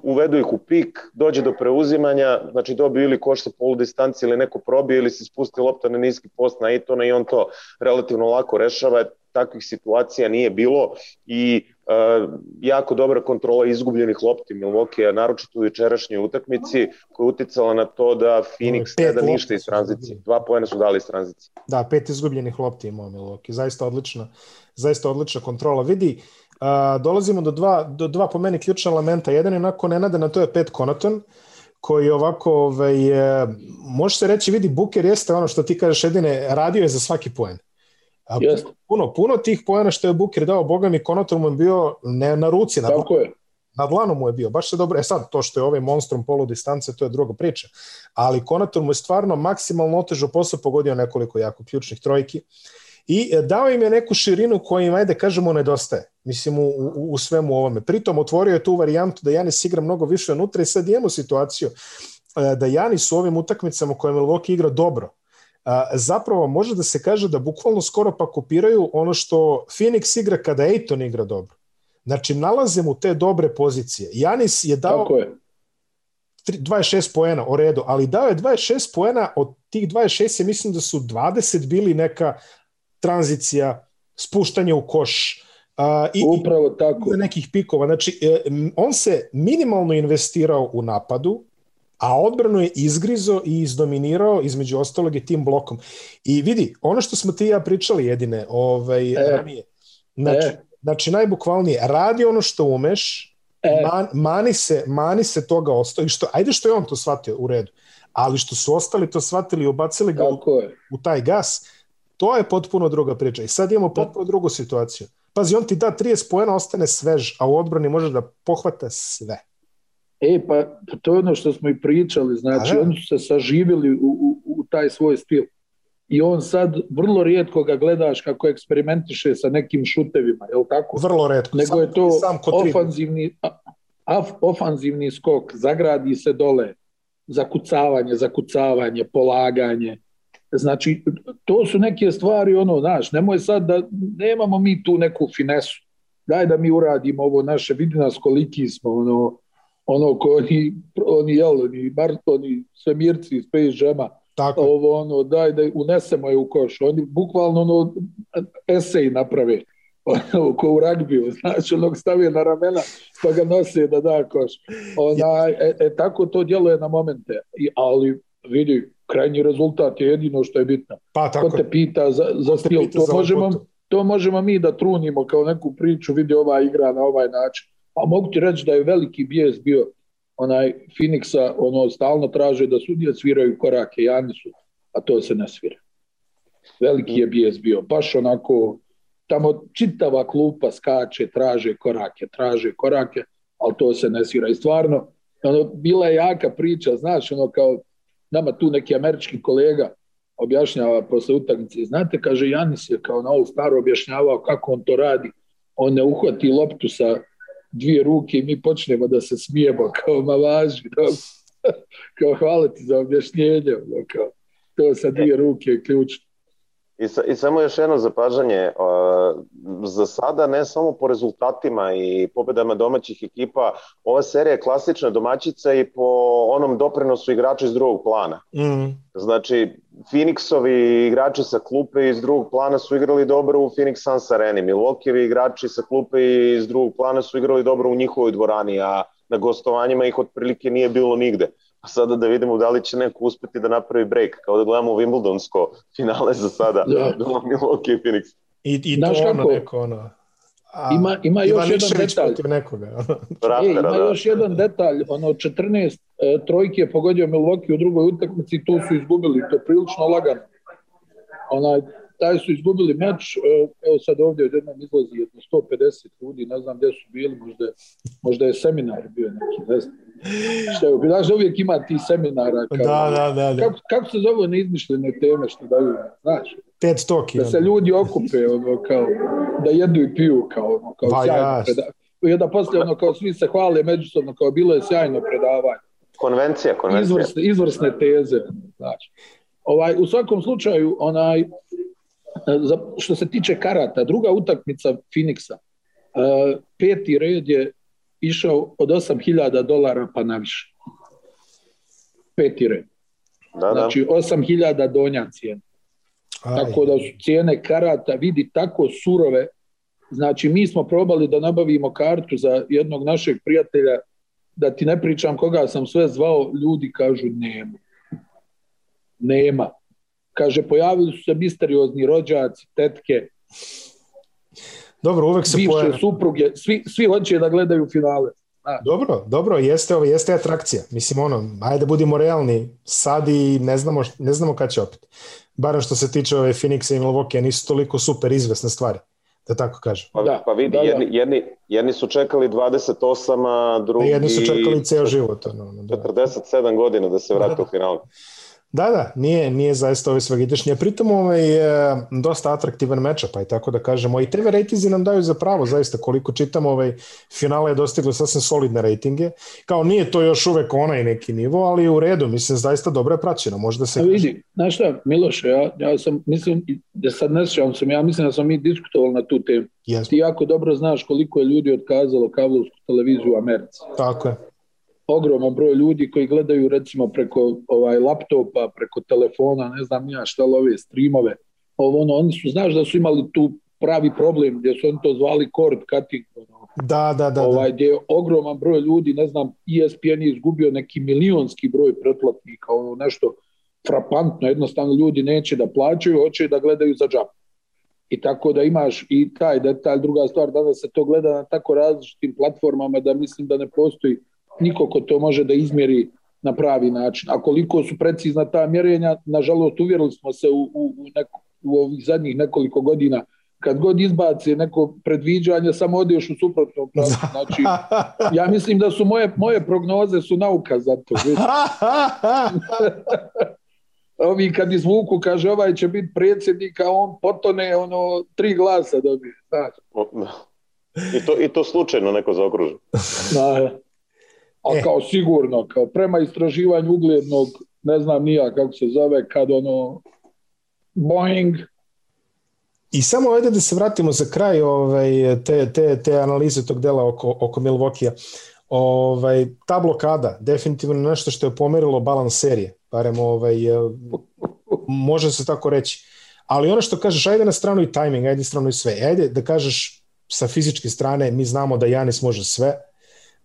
uvedu ih u pik, dođe do preuzimanja, znači dobiju ili koš sa polu distanci ili neko probije ili se spusti lopta na niski post na Itona i on to relativno lako rešava takvih situacija nije bilo i e, jako dobra kontrola izgubljenih lopti Milvokija, naročito u večerašnjoj utakmici, koja je uticala na to da Phoenix pet ne da ništa iz tranzicije. Dva poena su dali iz tranzicije. Da, pet izgubljenih lopti imao Milwaukee, zaista odlična, zaista odlična kontrola. Vidi, a, e, dolazimo do dva, do dva po meni ključna elementa. Jedan je onako nenadena, to je Pet Konaton, koji ovako, ovaj, e, može se reći, vidi, Buker jeste ono što ti kažeš, jedine, radio je za svaki poen. A, puno, puno tih pojena što je Buker dao, boga mi Konator mu je bio ne na ruci, na, Tako je. na dlanu mu je bio, baš se dobro, e sad to što je ovaj monstrom polu distance, to je druga priča, ali Konator mu je stvarno maksimalno otežao posao, pogodio nekoliko jako ključnih trojki i e, dao im je neku širinu koja im, ajde kažemo, nedostaje, mislim u, u, u svemu ovome. Pritom otvorio je tu varijantu da Janis igra mnogo više unutra i sad imamo situaciju e, da Janis u ovim utakmicama koje Milwaukee igra dobro, zapravo može da se kaže da bukvalno skoro pa kopiraju ono što Phoenix igra kada Ejton igra dobro. Znači, nalaze mu te dobre pozicije. Janis je dao Tako je. 26 poena, o redu, ali dao je 26 poena, od tih 26 je mislim da su 20 bili neka tranzicija, spuštanje u koš, Uh, i, Upravo tako. Za nekih pikova. Znači, e, on se minimalno investirao u napadu, a odbranu je izgrizo i izdominirao između ostalog je tim blokom. I vidi, ono što smo ti ja pričali jedine, ovaj, e. ranije, znači, e. znači najbukvalnije, radi ono što umeš, e. man, mani, se, mani se toga ostaje, što, ajde što je on to shvatio u redu, ali što su ostali to shvatili i obacili ga u, u taj gas, to je potpuno druga priča. I sad imamo potpuno da. drugu situaciju. Pazi, on ti da 30 pojena, ostane svež, a u odbrani može da pohvata sve. E, pa to je ono što smo i pričali, znači Aha. oni su se saživili u, u, u taj svoj stil. I on sad vrlo rijetko ga gledaš kako eksperimentiše sa nekim šutevima, je li tako? Vrlo rijetko. Nego sam, je to sam ofanzivni, af, ofanzivni skok, zagradi se dole, zakucavanje, zakucavanje, polaganje. Znači, to su neke stvari, ono, znaš, nemoj sad da nemamo mi tu neku finesu. Daj da mi uradimo ovo naše, vidi nas koliki smo, ono, ono ko oni, oni jel, oni Marton i Svemirci iz Space Jama, Tako. ovo ono, daj da unesemo je u koš. Oni bukvalno ono, esej naprave, (laughs) ono, ko u ragbiju, znači onog stave na ramena pa ga nose da da koš. Ona, e, e, tako to djeluje na momente, I, ali vidi, krajnji rezultat je jedino što je bitno. Pa, tako. Ko te pita za, za stil, to možemo, to možemo mi da trunimo kao neku priču, vidi ova igra na ovaj način Pa mogu ti reći da je veliki bijes bio onaj Phoenixa, ono stalno traže da sudije sviraju korake, Janisu, a to se ne svira. Veliki je bijes bio, baš onako, tamo čitava klupa skače, traže korake, traže korake, ali to se ne svira. I stvarno, ono, bila je jaka priča, znaš, ono kao, nama tu neki američki kolega objašnjava posle utakmice, znate, kaže, Janis je kao na ovu staru objašnjavao kako on to radi, on ne uhvati loptu sa dvije ruke i mi počnemo da se smijemo kao malaži. No? Da. (laughs) kao hvala ti za objašnjenje. No? Kao, to sa dvije e. ruke je ključno. I, sa, I samo još jedno zapažanje, uh, za sada ne samo po rezultatima i pobedama domaćih ekipa, ova serija je klasična domaćica i po onom doprinosu igrača iz drugog plana. Mm. Znači, Phoenixovi igrači sa klupe iz drugog plana su igrali dobro u Phoenix Suns areni, Milwaukeeovi igrači sa klupe iz drugog plana su igrali dobro u njihovoj dvorani, a na gostovanjima ih otprilike nije bilo nigde a sada da vidimo da li će neko uspeti da napravi break, kao da gledamo Wimbledonsko finale za sada, da. bilo Milwaukee i Phoenix. I, i Znaš to kako? neko, ono, A, ima, ima još jedan detalj. Protiv nekoga. Raftera, e, ima da. još jedan detalj. Ono, 14 e, trojki je pogodio Milwaukee u drugoj utakmici tu su izgubili. To je prilično lagano. Onaj, taj su izgubili meč. E, evo sad ovdje odjednom izlazi jedno 150 ljudi. Ne znam gde su bili. Možda, možda je seminar bio neki. Ne znam. Šta je, znaš, uvijek ima ti seminara. Kao, da, da, da, da, kako, kako, se zove neizmišljene teme što daju, znaš? TED Talk. Da se ljudi okupe, ono, kao, da jedu i piju, kao, ono, kao pa, sjajno I onda poslije, kao, svi se hvale međusobno, kao, bilo je sjajno predavanje. Konvencija, konvencija. Izvrsne, izvrsne teze, znaš. Ovaj, u svakom slučaju, onaj, što se tiče karata, druga utakmica Phoenixa, uh, e, peti red je išao od 8000 dolara pa naviše. Peti red. Da, da, znači da. 8000 donja cijena. Aj. Tako da su cijene karata, vidi, tako surove. Znači, mi smo probali da nabavimo kartu za jednog našeg prijatelja, da ti ne pričam koga sam sve zvao, ljudi kažu nema. Nema. Kaže, pojavili su se misteriozni rođaci, tetke, Dobro, uvek se pojave. supruge, svi, svi hoće da gledaju finale. Da. Dobro, dobro, jeste, ovo, jeste atrakcija. Mislim, ono, ajde budimo realni, sad i ne znamo, ne znamo kad će opet. Barem što se tiče ove Phoenixa i Milwaukee, nisu toliko super izvesne stvari, da tako kažem. Pa, da, pa vidi, da, da. Jedni, jedni, jedni su čekali 28, a drugi... Da, jedni su čekali ceo život. Ono, da. 47 godina da se vrate da, da. u finalu. Da, da, nije, nije zaista ove svagitešnji, pritom ovaj, je dosta atraktivan meča, pa i tako da kažemo. I TV rejtizi nam daju za pravo, zaista, koliko čitam, ovaj, finale je dostiglo sasvim solidne ratinge. Kao nije to još uvek onaj neki nivo, ali u redu, mislim, zaista dobro je praćeno. Možda se... A vidi, znaš šta, Miloše, ja, ja sam, mislim, da sad ne sjećam sam, ja mislim da smo mi diskutovali na tu temu. Yes. Ti jako dobro znaš koliko je ljudi otkazalo kablovsku televiziju u Americi. Tako je ogroman broj ljudi koji gledaju recimo preko ovaj laptopa, preko telefona, ne znam ja šta love streamove. Ovo ono oni su znaš da su imali tu pravi problem gdje su oni to zvali cord cutting. Ono, da, da, da, da. Ovaj gdje je ogroman broj ljudi, ne znam, ESPN je izgubio neki milionski broj pretplatnika, ono nešto frapantno, jednostavno ljudi neće da plaćaju, hoće da gledaju za džap. I tako da imaš i taj detalj, druga stvar, da se to gleda na tako različitim platformama da mislim da ne postoji niko ko to može da izmjeri na pravi način. A koliko su precizna ta mjerenja, nažalost uvjerili smo se u, u, u, neko, u ovih zadnjih nekoliko godina kad god izbaci neko predviđanje, samo ode još u suprotnom pravcu. (laughs) Znači, ja mislim da su moje, moje prognoze su nauka za to. (laughs) Ovi kad izvuku, kaže, ovaj će biti predsjednik, a on potone, ono, tri glasa dobije. Znači. I, to, I to slučajno neko zaokruži. Da, da a e. kao sigurno, kao prema istraživanju uglednog, ne znam nija kako se zove, kad ono, Boeing, I samo ajde da se vratimo za kraj ovaj, te, te, te analize tog dela oko, oko Milvokija. Ovaj, ta blokada, definitivno nešto što je pomerilo balans serije, barem ovaj, eh, može se tako reći. Ali ono što kažeš, ajde na stranu i timing, ajde na stranu i sve. Ajde da kažeš sa fizičke strane, mi znamo da Janis može sve,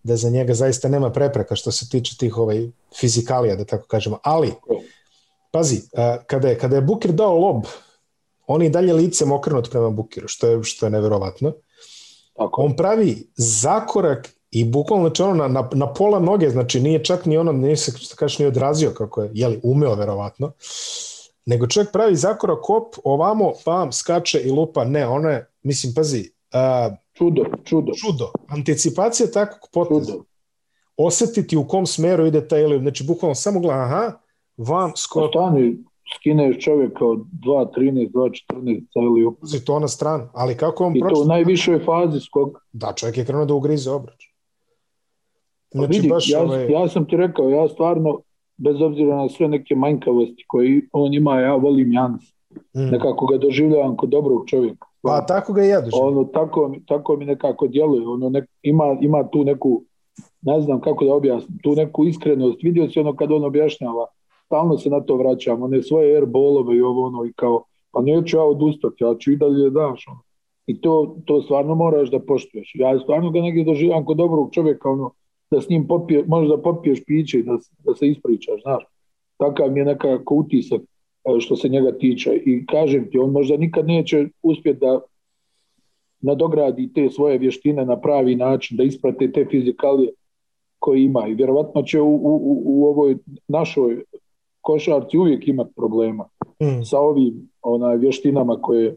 da za njega zaista nema prepreka što se tiče tih ovaj fizikalija, da tako kažemo. Ali, pazi, eh, kada je, kada je Bukir dao lob, on je dalje licem okrenut prema Bukiru, što je, što je neverovatno. Tako. On pravi zakorak i bukvalno znači ono na, na, na pola noge, znači nije čak ni ono, nije se što kažeš ni odrazio kako je, jeli, umeo verovatno, nego čovjek pravi zakorak op, ovamo, pam, skače i lupa, ne, ona je, mislim, pazi, uh, Čudo, čudo. Čudo. Anticipacija takvog poteza. Čudo. Osetiti u kom smeru ide taj elip. Znači, bukvalno samo gleda, aha, vam, skoro... Stani, skineš čovjeka od 2.13, 2.14 celi upuzi to na stranu, ali kako on I pročita? to u najvišoj fazi skog. Da, čovjek je krenuo da ugrize obrač. Pa znači, vidi, baš ja, ovaj... ja sam ti rekao, ja stvarno, bez obzira na sve neke manjkavosti koje on ima, ja volim Jans. Mm. Nekako ga doživljavam kod dobrog čovjeka. Pa tako ga i Ono, tako, tako mi nekako djeluje. Ono, nek, ima, ima tu neku, ne znam kako da objasnim, tu neku iskrenost. Vidio si ono kad on objašnjava, stalno se na to vraćam, one svoje airbolove i ovo ono i kao, pa neću ja odustati, ja ću i dalje daš. Ono. I to, to stvarno moraš da poštuješ. Ja stvarno ga negdje doživljam kod dobrog čovjeka, ono, da s njim popije, možeš da popiješ piće i da, da se ispričaš, znaš. Takav mi je nekako utisak što se njega tiče. I kažem ti, on možda nikad neće uspjeti da nadogradi te svoje vještine na pravi način, da isprate te fizikalije koje ima. I vjerovatno će u, u, u ovoj našoj košarci uvijek imati problema mm. sa ovim onaj, vještinama koje,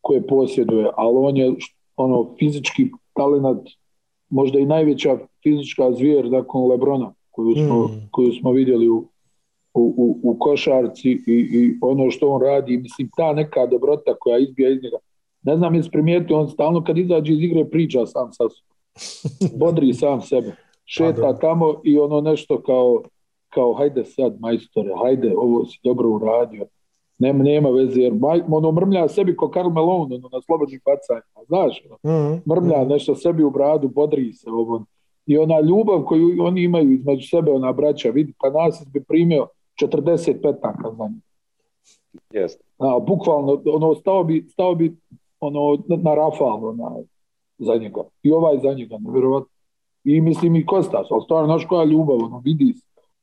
koje posjeduje. Ali on je ono fizički talent, možda i najveća fizička zvijer nakon Lebrona koju smo, mm. koju smo vidjeli u, u, u, u košarci i, i ono što on radi, mislim, ta neka dobrota koja izbija iz njega. Ne znam, jesi primijetio, on stalno kad izađe iz igre priča sam sa (laughs) bodri sam sebe. Šeta pa, tamo i ono nešto kao, kao hajde sad majstore, hajde, ovo si dobro uradio. Nema, nema veze, jer maj, ono mrmlja sebi ko Karl Malone, ono, na slobodnim bacanjima, znaš, ono, mhm, mhm. mrmlja nešto sebi u bradu, bodri se, ovo, i ona ljubav koju oni imaju između sebe, ona braća, vidi, pa nas bi primio 40 petaka za njim. Yes. A, bukvalno, ono, stao bi, stao bi ono, na rafal onaj, za njega. I ovaj za njega, nevjerovatno. I mislim i Kostas, ali stvarno, znaš koja ljubav, ono, vidi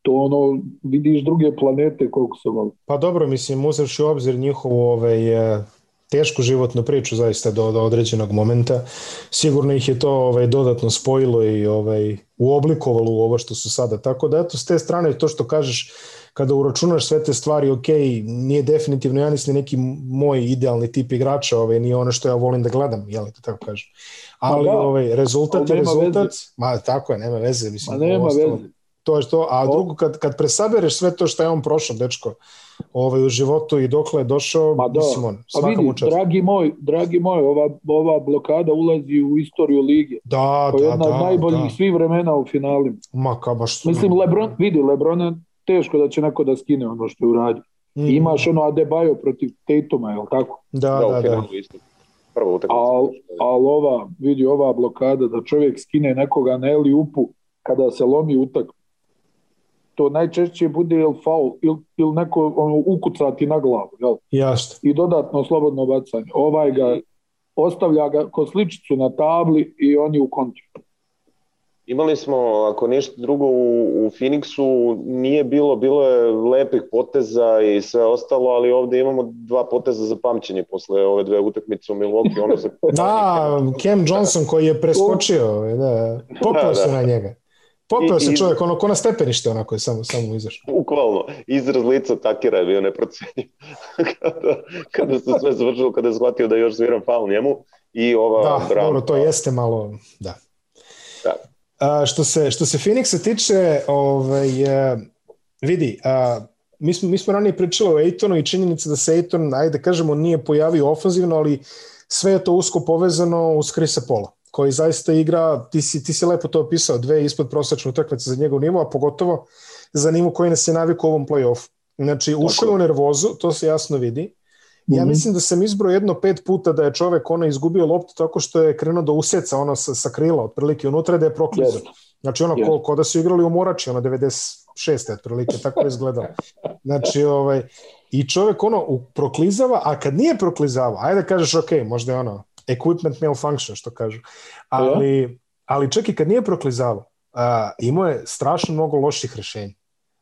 to ono, vidiš druge planete koliko se voli. Pa dobro, mislim, uzevši u obzir njihovu ovaj, eh, tešku životnu priču zaista do, do određenog momenta, sigurno ih je to ovaj, dodatno spojilo i ovaj, uoblikovalo u ovo što su sada. Tako da, eto, s te strane, to što kažeš, kada uračunaš sve te stvari, ok, nije definitivno Janis ni neki moj idealni tip igrača, ovaj, nije ono što ja volim da gledam, jel to da tako kažem. Ali pa ovaj, rezultat je rezultat, veze. ma tako je, nema veze. Mislim, ma nema veze. To je to, a drugo, kad, kad presabereš sve to što je on prošao, dečko, ovaj, u životu i dokle je došao, Ma da. mislim on, svaka pa vidi, mu Dragi moj, dragi moj, ova, ova blokada ulazi u istoriju lige. Da, to je da, jedna da, od najboljih da. svih vremena u finalima. Ma ka baš. Mislim, Lebron, vidi, Lebron teško da će neko da skine ono što je uradio. Mm. imaš ono Adebayo protiv Tatuma, je li tako? Da, da, da. da. Isto. Prvo al, al ova, vidi ova blokada da čovjek skine nekoga na eli upu kada se lomi utak. To najčešće bude ili faul ili il neko ono, ukucati na glavu. Jel? Jasno. I dodatno slobodno bacanje. Ovaj ga ostavlja ga ko sličicu na tabli i oni u kontru. Imali smo, ako ništa drugo, u, u Phoenixu nije bilo, bilo je lepih poteza i sve ostalo, ali ovde imamo dva poteza za pamćenje posle ove dve utakmice u Milwaukee. Ono se... (laughs) da, Cam Johnson koji je preskočio, da, popio da, se da. na njega. Popeo se čovjek, ono ko na stepenište onako je samo, samo izašao. Bukvalno, izraz lica Takira je bio neprocenjiv. (laughs) kada, kada se sve završilo, kada je shvatio da još sviram faul njemu i ova... Da, bravo, dobro, to jeste malo, da. Da, A, što, se, što se Phoenixa tiče, ovaj, e, vidi, a, mi, smo, mi smo ranije pričali o Ejtonu i činjenica da se Ejton, ajde da kažemo, nije pojavio ofanzivno, ali sve je to usko povezano uz Krisa Pola koji zaista igra, ti si, ti si lepo to opisao, dve ispod prosečne utakmice za njegov nivo, a pogotovo za nivo koji nas je navikao u ovom play-offu. Znači, ušao je u nervozu, to se jasno vidi, Ja mhm. mislim da sam izbrao jedno pet puta da je čovek ono izgubio loptu tako što je krenuo da useca ono sa, sa krila otprilike unutra da je proklizao. Znači ono ko, da su igrali u Morači ono 96. otprilike tako je izgledalo. Znači ovaj i čovek ono proklizava, a kad nije proklizava, ajde da kažeš ok, možda je ono equipment malfunction što kažu. Ali, ali čak i kad nije proklizavao, imao je strašno mnogo loših rešenja.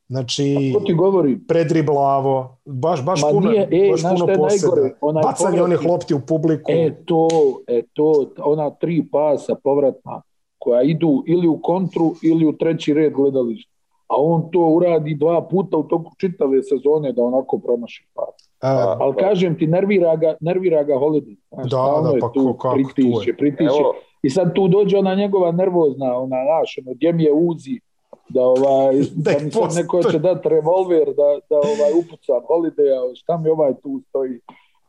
Znači, to ti govori? predriblavo, baš, baš Ma puno, nije, e, baš puno poseda. Najgore, Bacanje povrat, onih lopti u publiku. E to, e to, ona tri pasa povratna koja idu ili u kontru ili u treći red gledališta. A on to uradi dva puta u toku čitave sezone da onako promaši pas. A, Ali da. kažem ti, nervira ga, nervira ga Holiday. Znaš, da, da, pa tu, kako, pritiše, tu je. pritiše. Evo. I sad tu dođe ona njegova nervozna, ona, naš, ono, gdje mi je uzi, da ovaj (laughs) da, mi sad neko će dati revolver da, da ovaj upucam holiday šta mi ovaj tu stoji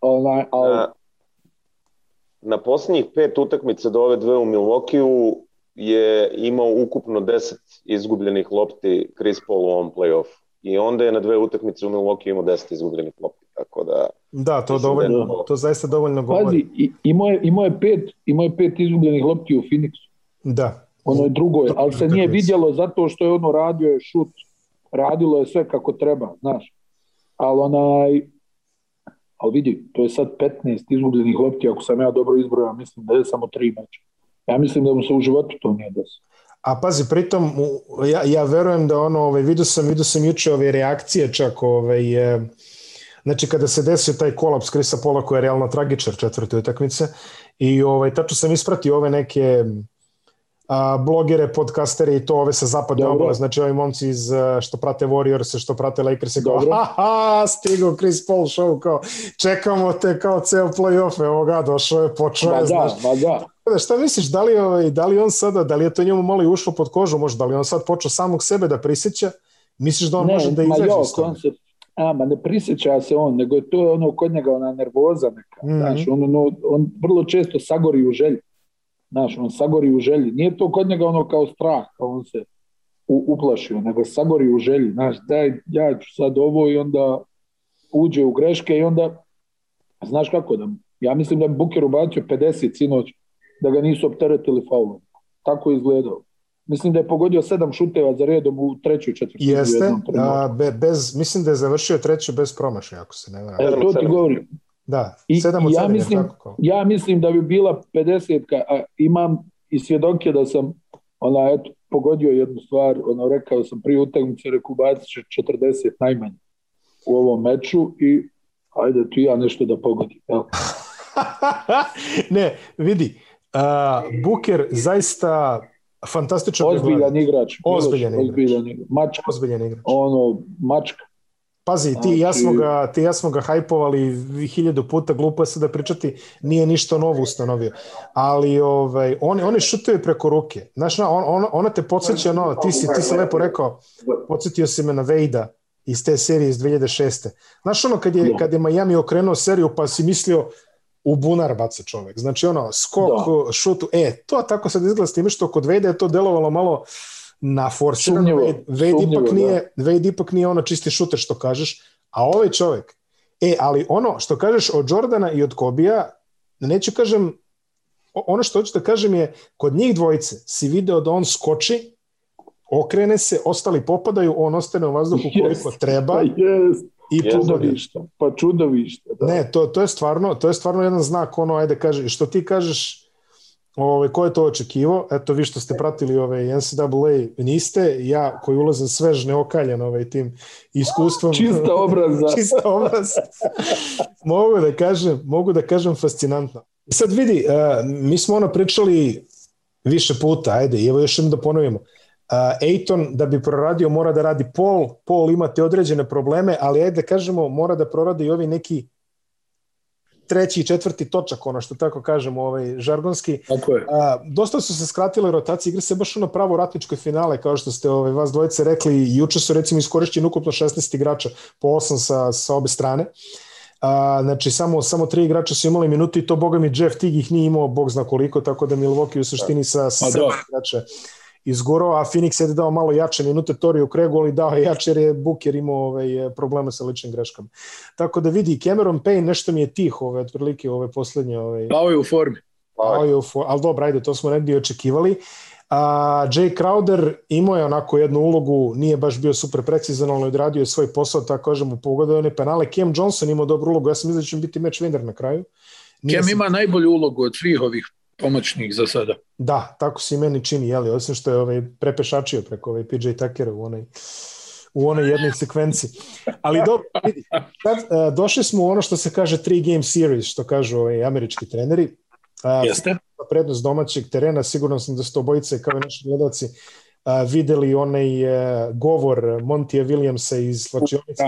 onaj, ali... na, poslednjih pet utakmica do ove dve u Milwaukeeu je imao ukupno 10 izgubljenih lopti Chris Paul u ovom play off I onda je na dve utakmice u Milwaukee imao 10 izgubljenih lopti, tako da... Da, to, dovoljno, da je... to zaista dovoljno govori. Pazi, imao je, imao, je pet, imao je pet izgubljenih lopti u Phoenixu. Da, ono je drugo, ali se nije vidjelo zato što je ono radio je šut, radilo je sve kako treba, znaš. Ali onaj, ali vidi, to je sad 15 izgubljenih lopti, ako sam ja dobro izbrojao, mislim da je samo tri meča. Ja mislim da mu se u životu to nije desilo. A pazi, pritom, ja, ja verujem da ono, ovaj, vidio sam, vidio sam juče ove reakcije čak, ovaj, e, znači kada se desio taj kolaps Krisa Pola koji je realno tragičar četvrte utakmice i ovaj, tačno sam ispratio ove neke a, blogere, podkastere i to ove sa zapadne Dobro. obale, znači ovi momci iz, e, što prate Warriors, što prate Lakers, i kao, ha, ha, stigo Chris Paul show, kao, čekamo te kao ceo playoff, evo ga, došao je, počeo je, ba da, znaš. Da, ba da. Da, šta misliš, da li, ovaj, da li on sada, da li je to njemu malo i ušlo pod kožu možda, da li on sad počeo samog sebe da prisjeća, misliš da on ne, može da izađe iz toga? a, ma ne prisjeća se on, nego je to ono kod njega ona nervoza neka, mm -hmm. znaš, on, ono, on vrlo često sagori u želji. Znaš, on sagori u želji. Nije to kod njega ono kao strah, kao on se u, uplašio, nego sagori u želji. Znaš, daj, ja ću sad ovo i onda uđe u greške i onda, znaš kako da, ja mislim da je Buker ubacio 50 sinoć, da ga nisu opteretili faulom. Tako je izgledao. Mislim da je pogodio sedam šuteva za redom u trećoj četvrtini. Jeste, a, be, bez, mislim da je završio treću bez promašaja, ako se ne vrame. E, to ti govorim. Da, I, sedam od ja, sedem, mislim, ja mislim da bi bila 50 a imam i svjedoke da sam ona, eto, pogodio jednu stvar, ono, rekao sam prije utakmice, rekao, bacit će 40 najmanje u ovom meču i ajde tu ja nešto da pogodim. Evo. (laughs) ne, vidi, uh, Buker zaista fantastičan ozbiljan igrač. Ozbiljan, ozbiljan igrač. Ozbiljan igrač. Mačka. Ozbiljan igrač. Ono, mačka. Pazi, ti i ja smo ga, ti ja smo ga hajpovali hiljadu puta, glupo je sada da pričati, nije ništa novo ustanovio. Ali ovaj, oni, oni šutaju preko ruke. Znaš, on, ona, ona te podsjeća, no, ti si, ti si lepo rekao, podsjetio si me na Vejda iz te serije iz 2006. Znaš, ono, kad je, da. kad je Miami okrenuo seriju, pa si mislio, u bunar baca čovek. Znači, ono, skok, da. šutu, e, to tako sad izgleda s time što kod Vejda je to delovalo malo, na forsu Wade. Wade ipak, da. nije, da. Wade ipak nije ono čisti šuter što kažeš, a ovaj čovjek e, ali ono što kažeš od Jordana i od Kobija, neću kažem, ono što hoću da kažem je, kod njih dvojice si video da on skoči, okrene se, ostali popadaju, on ostane u vazduhu koliko yes. treba. Yes. Pa I čudovište. Pa čudovište. Da. Ne, to, to, je stvarno, to je stvarno jedan znak, ono, ajde kaže, što ti kažeš, Ove, ko je to očekivo? Eto, vi što ste pratili ove NCAA niste, ja koji ulazim svež neokaljen ovaj tim iskustvom. Čista obraza. (laughs) čista obraz. mogu da kažem, mogu da kažem fascinantno. Sad vidi, uh, mi smo ono pričali više puta, ajde, evo još im da ponovimo. Uh, Ejton da bi proradio mora da radi pol, pol imate određene probleme, ali ajde da kažemo mora da proradi i ovi neki treći i četvrti točak, ono što tako kažemo ovaj, žargonski. Tako je. A, dosta su se skratile rotacije, igra se baš na pravo ratničkoj finale, kao što ste ovaj, vas dvojice rekli, juče su recimo iskorišćeni ukupno 16 igrača, po 8 sa, sa obe strane. A, znači, samo, samo tri igrača su imali minutu i to, boga mi, Jeff Tig ih nije imao, bog zna koliko, tako da Milwaukee u suštini da. sa, sa pa da. igrača izgurao, a Phoenix je dao malo jače minute Toriju Kregu, ali dao je jače jer je Booker imao ovaj, probleme sa ličnim greškama. Tako da vidi, Cameron Payne nešto mi je tih ove, otprilike ove poslednje... Ove, ovaj, Pao je u formi. Pao je u formi, ali dobro, ajde, to smo negdje očekivali. A, Jay Crowder imao je onako jednu ulogu, nije baš bio super precizan, ali odradio je svoj posao, tako kažem, pogodao je one penale. Cam Johnson imao dobru ulogu, ja sam mislio da će biti match winner na kraju. Nije Cam sam... ima najbolju ulogu od svih ovih pomačnih za sada. Da, tako se i meni čini, jeli, osim što je ovaj prepešačio preko ovaj PJ Tuckera u onoj u onoj jednoj sekvenci. Ali dobro, vidi, sad, e, došli smo u ono što se kaže three game series, što kažu ovaj američki treneri. Jeste. A, prednost domaćeg terena, sigurno sam da ste obojice kao i naši gledalci a, e, videli onaj a, e, govor Montija Williamsa iz Slačionice.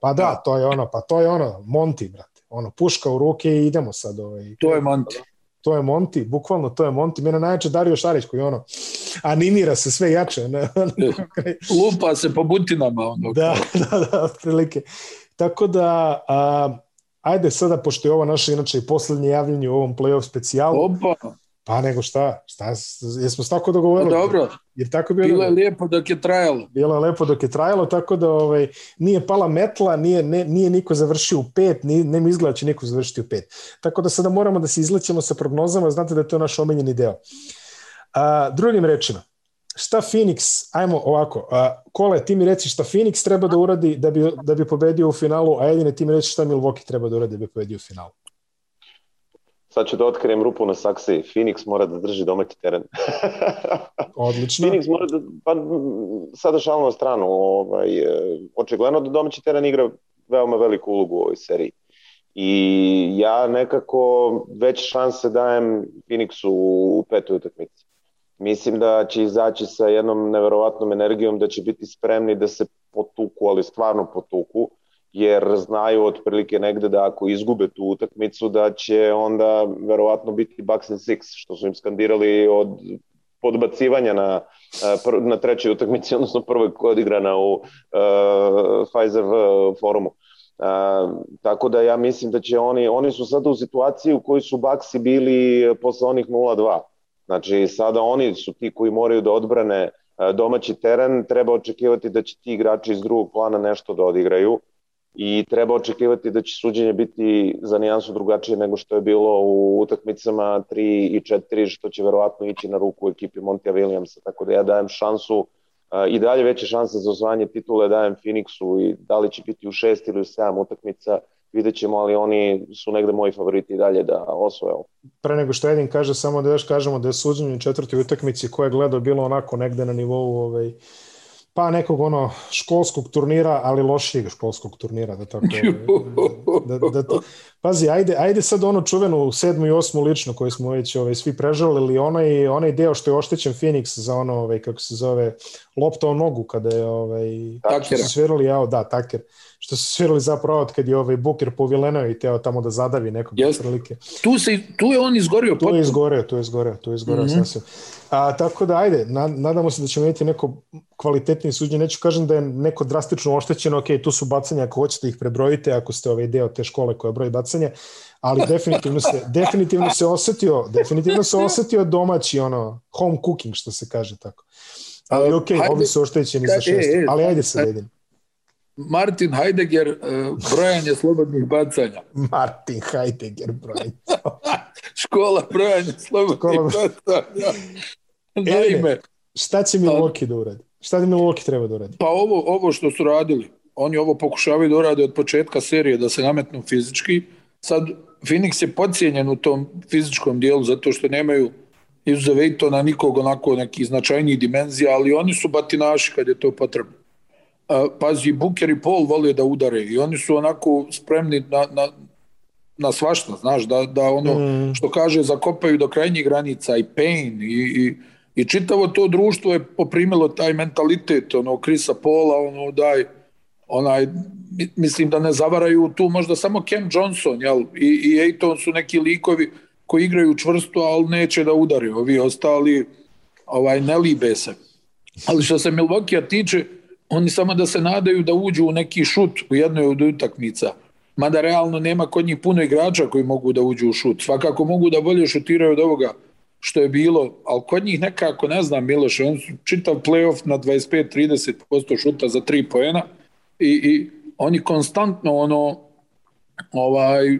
Pa da, to je ono, pa to je ono, Monti, brate. Ono, puška u ruke i idemo sad. Ovaj, to je Monti to je Monti, bukvalno to je Monti. Mene najjače Dario Šarić koji ono animira se sve jače. Ne? E, lupa se po butinama. Ono. Da, (laughs) da, da, otprilike. Tako da, a, ajde sada, pošto je ovo naše inače i poslednje javljanje u ovom playoff specijalu. Opa! Pa nego šta? Šta jesmo se tako dogovorili? Pa dobro. Jer tako bilo. Bilo je lepo dok je trajalo. Bilo je lepo dok je trajalo, tako da ovaj nije pala metla, nije ne, nije niko završio u pet, ni ne mi izgleda da će niko završiti u pet. Tako da sada moramo da se izlećemo sa prognozama, znate da je to naš omiljeni deo. A, drugim rečima, šta Phoenix, ajmo ovako, a, Kole, ti mi reci šta Phoenix treba da uradi da bi, da bi pobedio u finalu, a jedine ti mi reci šta Milwaukee treba da uradi da bi pobedio u finalu. Sad ću da otkrijem rupu na saksi. Phoenix mora da drži domaći teren. (laughs) Odlično. Phoenix mora da, pa sada šalno stranu, ovaj, e, očigledno da domaći teren igra veoma veliku ulogu u ovoj seriji. I ja nekako već šanse dajem Phoenixu u petoj utakmici. Mislim da će izaći sa jednom neverovatnom energijom, da će biti spremni da se potuku, ali stvarno potuku jer znaju otprilike negde da ako izgube tu utakmicu da će onda verovatno biti Bucks and Six, što su im skandirali od podbacivanja na, e, na trećoj utakmici, (laughs) odnosno prvoj koja je odigrana u uh, Pfizer e, forumu. Uh, tako da ja mislim da će oni, oni su sada u situaciji u kojoj su Baksi bili posle onih 0-2. Znači sada oni su ti koji moraju da odbrane domaći teren, treba očekivati da će ti igrači iz drugog plana nešto da odigraju i treba očekivati da će suđenje biti za nijansu drugačije nego što je bilo u utakmicama 3 i 4, što će verovatno ići na ruku ekipi Montija Williamsa, tako da ja dajem šansu i dalje veće šanse za osvajanje titule dajem Phoenixu i da li će biti u 6 ili u 7 utakmica, vidjet ćemo, ali oni su negde moji favoriti i dalje da osvoje ovo. Pre nego što Edin kaže, samo da još kažemo da je suđenje u četvrtoj utakmici koje je gledao bilo onako negde na nivou ovaj, uh, pa nekog ono školskog turnira, ali lošijeg školskog turnira, da tako... Da, da to, pazi, ajde, ajde sad ono čuvenu sedmu i osmu lično koju smo već ovaj, svi prežalili, onaj, onaj deo što je oštećen Phoenix za ono, ovaj, kako se zove, loptao nogu kada je ovaj, Taker svirali, jao, da, taker, što su svirali zapravo od kad je ovaj Buker povilenao i teo tamo da zadavi nekog yes. prilike. Tu, se, tu je on izgorio. Tu je izgorio, tu je izgorio, tu je izgorio mm -hmm. sasvim. A, tako da, ajde, nadamo se da ćemo imati neko kvalitetnije suđenje. Neću kažem da je neko drastično oštećeno, ok, tu su bacanja, ako hoćete ih prebrojite, ako ste ovaj deo te škole koja broji bacanja, ali (laughs) definitivno se, definitivno se osetio, definitivno se (laughs) osetio domaći, ono, home cooking, što se kaže tako. Ali okej, okay, ovi su oštećeni za e, e, šest. E, e, ali ajde se e, vidim. Martin Heidegger, uh, brojanje slobodnih bacanja. (laughs) Martin Heidegger, brojanje. (laughs) Škola brojanja slobodnih Škola... bacanja. Naime, e, šta će Milwaukee da uradi? Šta da Loki treba da uradi? Pa ovo, ovo što su radili. Oni ovo pokušavaju da urade od početka serije, da se nametnu fizički. Sad, Phoenix je podcijenjen u tom fizičkom dijelu zato što nemaju izuzevejto na nikog onako neki značajnijih dimenzija, ali oni su batinaši kad je to potrebno. Pazi, Buker i Paul vole da udare i oni su onako spremni na, na, na svašta, znaš, da, da ono mm. što kaže zakopaju do krajnjih granica i pain i, i, i čitavo to društvo je poprimilo taj mentalitet, ono, Krisa Paula, ono, daj, onaj, mislim da ne zavaraju tu možda samo Cam Johnson, jel, i, i Ejton su neki likovi, koji igraju čvrsto, ali neće da udare. Ovi ostali ovaj, ne libe se. Ali što se Milvokija tiče, oni samo da se nadaju da uđu u neki šut u jednoj od utakmica. Mada realno nema kod njih puno igrača koji mogu da uđu u šut. Svakako mogu da bolje šutiraju od ovoga što je bilo, ali kod njih nekako, ne znam Miloš, on su čitav playoff na 25-30% šuta za tri poena i, i oni konstantno ono ovaj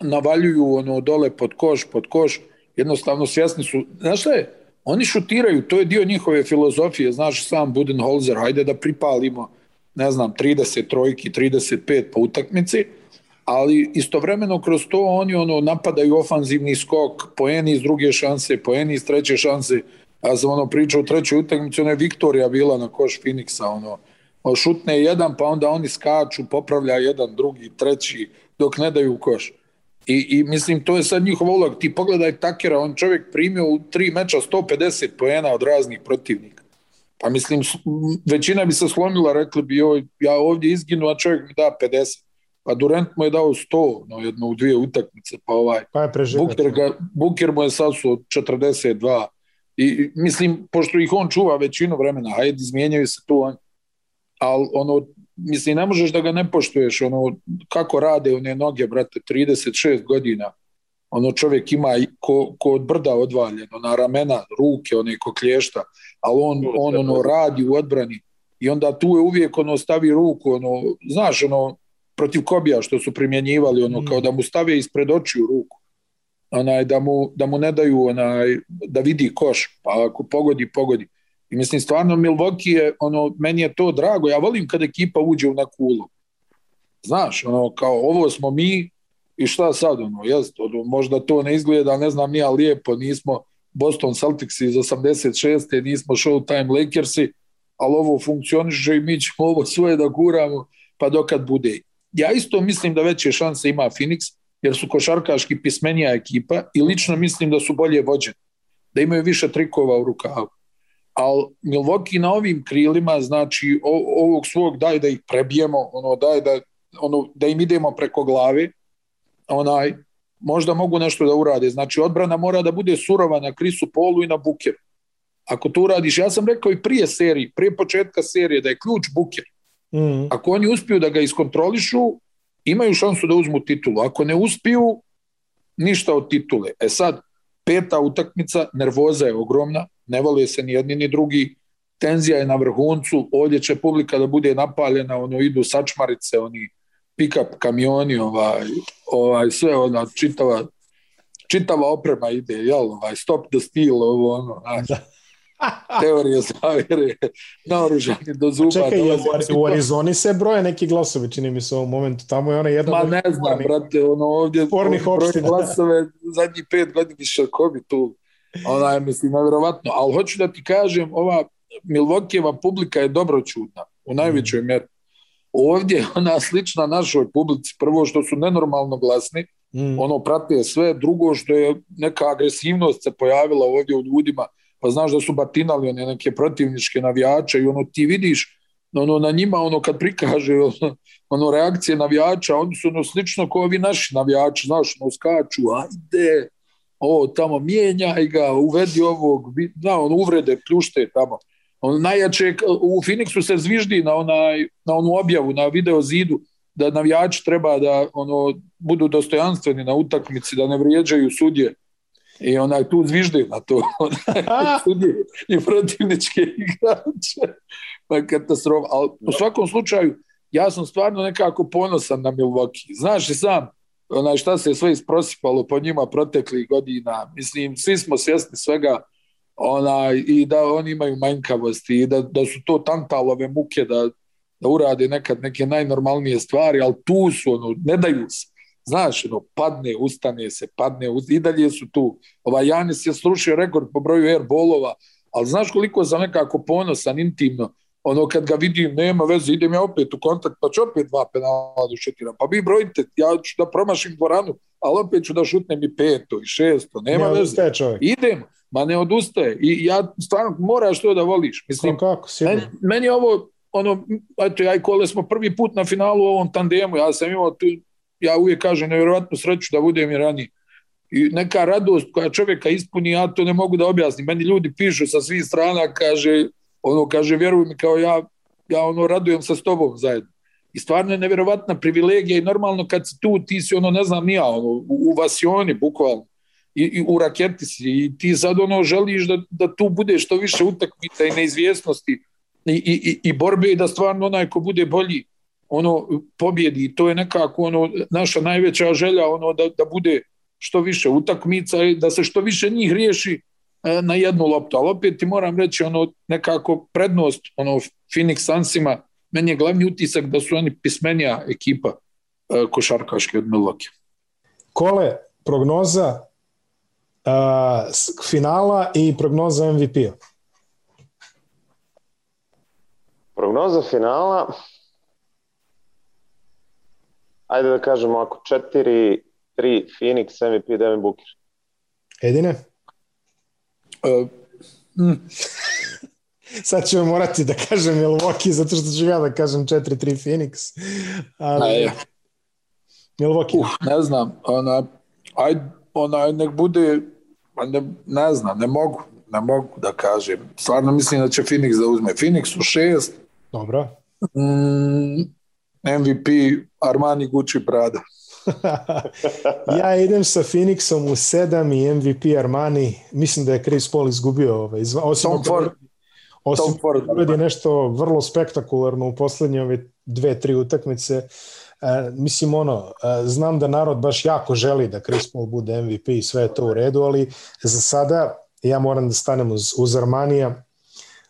navaljuju ono dole pod koš, pod koš, jednostavno svjesni su, znaš šta je, oni šutiraju, to je dio njihove filozofije, znaš sam Budenholzer, hajde da pripalimo, ne znam, 30 trojki, 35 po utakmici, ali istovremeno kroz to oni ono napadaju ofanzivni skok, poeni iz druge šanse, poeni iz treće šanse, ja sam ono pričao u trećoj utakmici, ona je Viktorija bila na koš Phoenixa, ono, šutne jedan, pa onda oni skaču, popravlja jedan, drugi, treći, dok ne daju koš. I, I mislim, to je sad njihova ulog. Ti pogledaj Takera, on čovjek primio u tri meča 150 poena od raznih protivnika. Pa mislim, većina bi se slomila, rekli bi, joj, ja ovdje izginu, a čovjek mi da 50. Pa Durant mu je dao 100 na no, jednu u dvije utakmice, pa ovaj. Pa je Buker, ga, Buker mu je sasuo 42. I mislim, pošto ih on čuva većinu vremena, hajde, izmijenjaju se tu, ali ono, mislim, ne možeš da ga ne poštuješ, ono, kako rade one noge, brate, 36 godina, ono čovjek ima ko, ko od brda odvaljeno na ramena, ruke, one ko klješta, ali on, on ono radi u odbrani i onda tu je uvijek ono stavi ruku, ono, znaš, ono, protiv kobija što su primjenjivali, ono, kao mm. da mu stave ispred očiju ruku, onaj, da mu, da mu ne daju, onaj, da vidi koš, pa ako pogodi, pogodi. I mislim, stvarno Milwaukee je, ono, meni je to drago, ja volim kad ekipa uđe u neku ulogu. Znaš, ono, kao ovo smo mi i šta sad, ono, jest, ono, možda to ne izgleda, ne znam, nije lijepo, nismo Boston Celtics iz 86. nismo Showtime Lakersi, ali ovo funkcioniše i mi ćemo ovo svoje da guramo, pa dokad bude. Ja isto mislim da veće šanse ima Phoenix, jer su košarkaški pismenija ekipa i lično mislim da su bolje vođeni, da imaju više trikova u rukavu ali Milwaukee na ovim krilima, znači o, ovog svog daj da ih prebijemo, ono daj da, ono, da im idemo preko glave, onaj, možda mogu nešto da urade. Znači odbrana mora da bude surova na Krisu Polu i na Buker. Ako to uradiš, ja sam rekao i prije serije, prije početka serije da je ključ Buker. Mm. Ako oni uspiju da ga iskontrolišu, imaju šansu da uzmu titulu. Ako ne uspiju, ništa od titule. E sad, peta utakmica, nervoza je ogromna, ne vole se ni jedni ni drugi, tenzija je na vrhuncu, ovdje će publika da bude napaljena, ono idu sačmarice, oni pick-up kamioni, ovaj, ovaj, sve ona čitava, čitava oprema ide, jel, ovaj, stop the steal, ovo ono, znači. (laughs) teorije zavere, naoružani do zuba. Čekaj, je, u, u Arizoni se broje neki glasovi, čini mi se u ovom momentu, tamo je ona jedna... Ma ne znam, brate, ono ovdje... Spornih opština. Glasove zadnjih pet godina više, ko bi tu Ona je, mislim, nevjerovatno. Ali hoću da ti kažem, ova Milvokijeva publika je dobro čudna, u najvećoj meri. Ovdje ona slična našoj publici, prvo što su nenormalno glasni, mm. ono prate sve, drugo što je neka agresivnost se pojavila ovdje u ljudima, pa znaš da su batinali one neke protivničke navijače i ono ti vidiš ono, na njima ono kad prikaže ono, (laughs) ono reakcije navijača, oni su ono slično kao ovi naši navijači, znaš, ono skaču, ajde, ovo tamo mijenjaj ga, uvedi ovog, da, on uvrede pljušte tamo. On najjače, u Phoenixu se zviždi na, onaj, na onu objavu, na video zidu, da navijači treba da ono budu dostojanstveni na utakmici, da ne vrijeđaju sudje. I onaj tu zvižde na to. (laughs) sudje i protivničke igrače. Pa katastrofa. Ali u da. svakom slučaju, ja sam stvarno nekako ponosan na Milwaukee. Znaš i sam, onaj, šta se sve isprosipalo po njima proteklih godina. Mislim, svi smo svjesni svega onaj, i da oni imaju manjkavosti i da, da su to tantalove muke da, da urade nekad neke najnormalnije stvari, ali tu su, ono, ne daju se. Znaš, ono, padne, ustane se, padne, ustane, i dalje su tu. Ovaj, Janis je slušio rekord po broju airbolova, ali znaš koliko sam nekako ponosan intimno ono kad ga vidim nema veze, idem ja opet u kontakt, pa ću opet dva penala da šutiram. Pa vi brojite, ja ću da promašim dvoranu, ali opet ću da šutnem i peto i šesto, nema ne veze. Idem, ma ne odustaje. I ja stvarno moraš to da voliš. Mislim, kako, kako meni, meni je ovo, ono, eto, ja i Kole smo prvi put na finalu u ovom tandemu, ja sam imao tu, ja uvijek kažem, nevjerovatnu sreću da budem i rani. I neka radost koja čovjeka ispuni, ja to ne mogu da objasnim. Meni ljudi pišu sa svih strana, kaže, ono kaže, vjeruj mi kao ja, ja ono radujem sa s tobom zajedno. I stvarno je neverovatna privilegija i normalno kad si tu, ti si ono, ne znam, nija, ono, u, u vasioni, bukvalno, i, i u raketi si, i ti sad ono želiš da, da tu bude što više utakmica i neizvjesnosti i, i, i borbe i da stvarno onaj ko bude bolji, ono, pobjedi. I to je nekako ono, naša najveća želja, ono, da, da bude što više utakmica i da se što više njih riješi E, na jednu loptu, ali opet ti moram reći ono nekako prednost ono Phoenix Sunsima, meni je glavni utisak da su oni pismenija ekipa e, košarkaške od Milwaukee. Kole, prognoza a, e, finala i prognoza MVP-a. Prognoza finala ajde da kažemo ako 4 3 Phoenix MVP Devin Booker. Edine? Uh, mm. Sad ću morati da kažem Milwaukee, zato što ću ja da kažem 4-3 Phoenix. Ali... Aj. Milwaukee. Uh, ne znam, ona, aj, ona, nek bude, ne, ne znam, ne mogu, ne mogu da kažem. Stvarno mislim da će Phoenix da uzme. Phoenix u šest. Dobro. Mm, MVP Armani Gucci Prada. (laughs) ja idem sa Phoenixom u 7 i MVP Armani. Mislim da je Chris Paul izgubio ovaj, osim Tom Ford. Osim Tom Ford, uredi da. nešto vrlo spektakularno u poslednje ove dve, tri utakmice. E, mislim ono, e, znam da narod baš jako želi da Chris Paul bude MVP i sve je to u redu, ali za sada ja moram da stanem uz, uz Armanija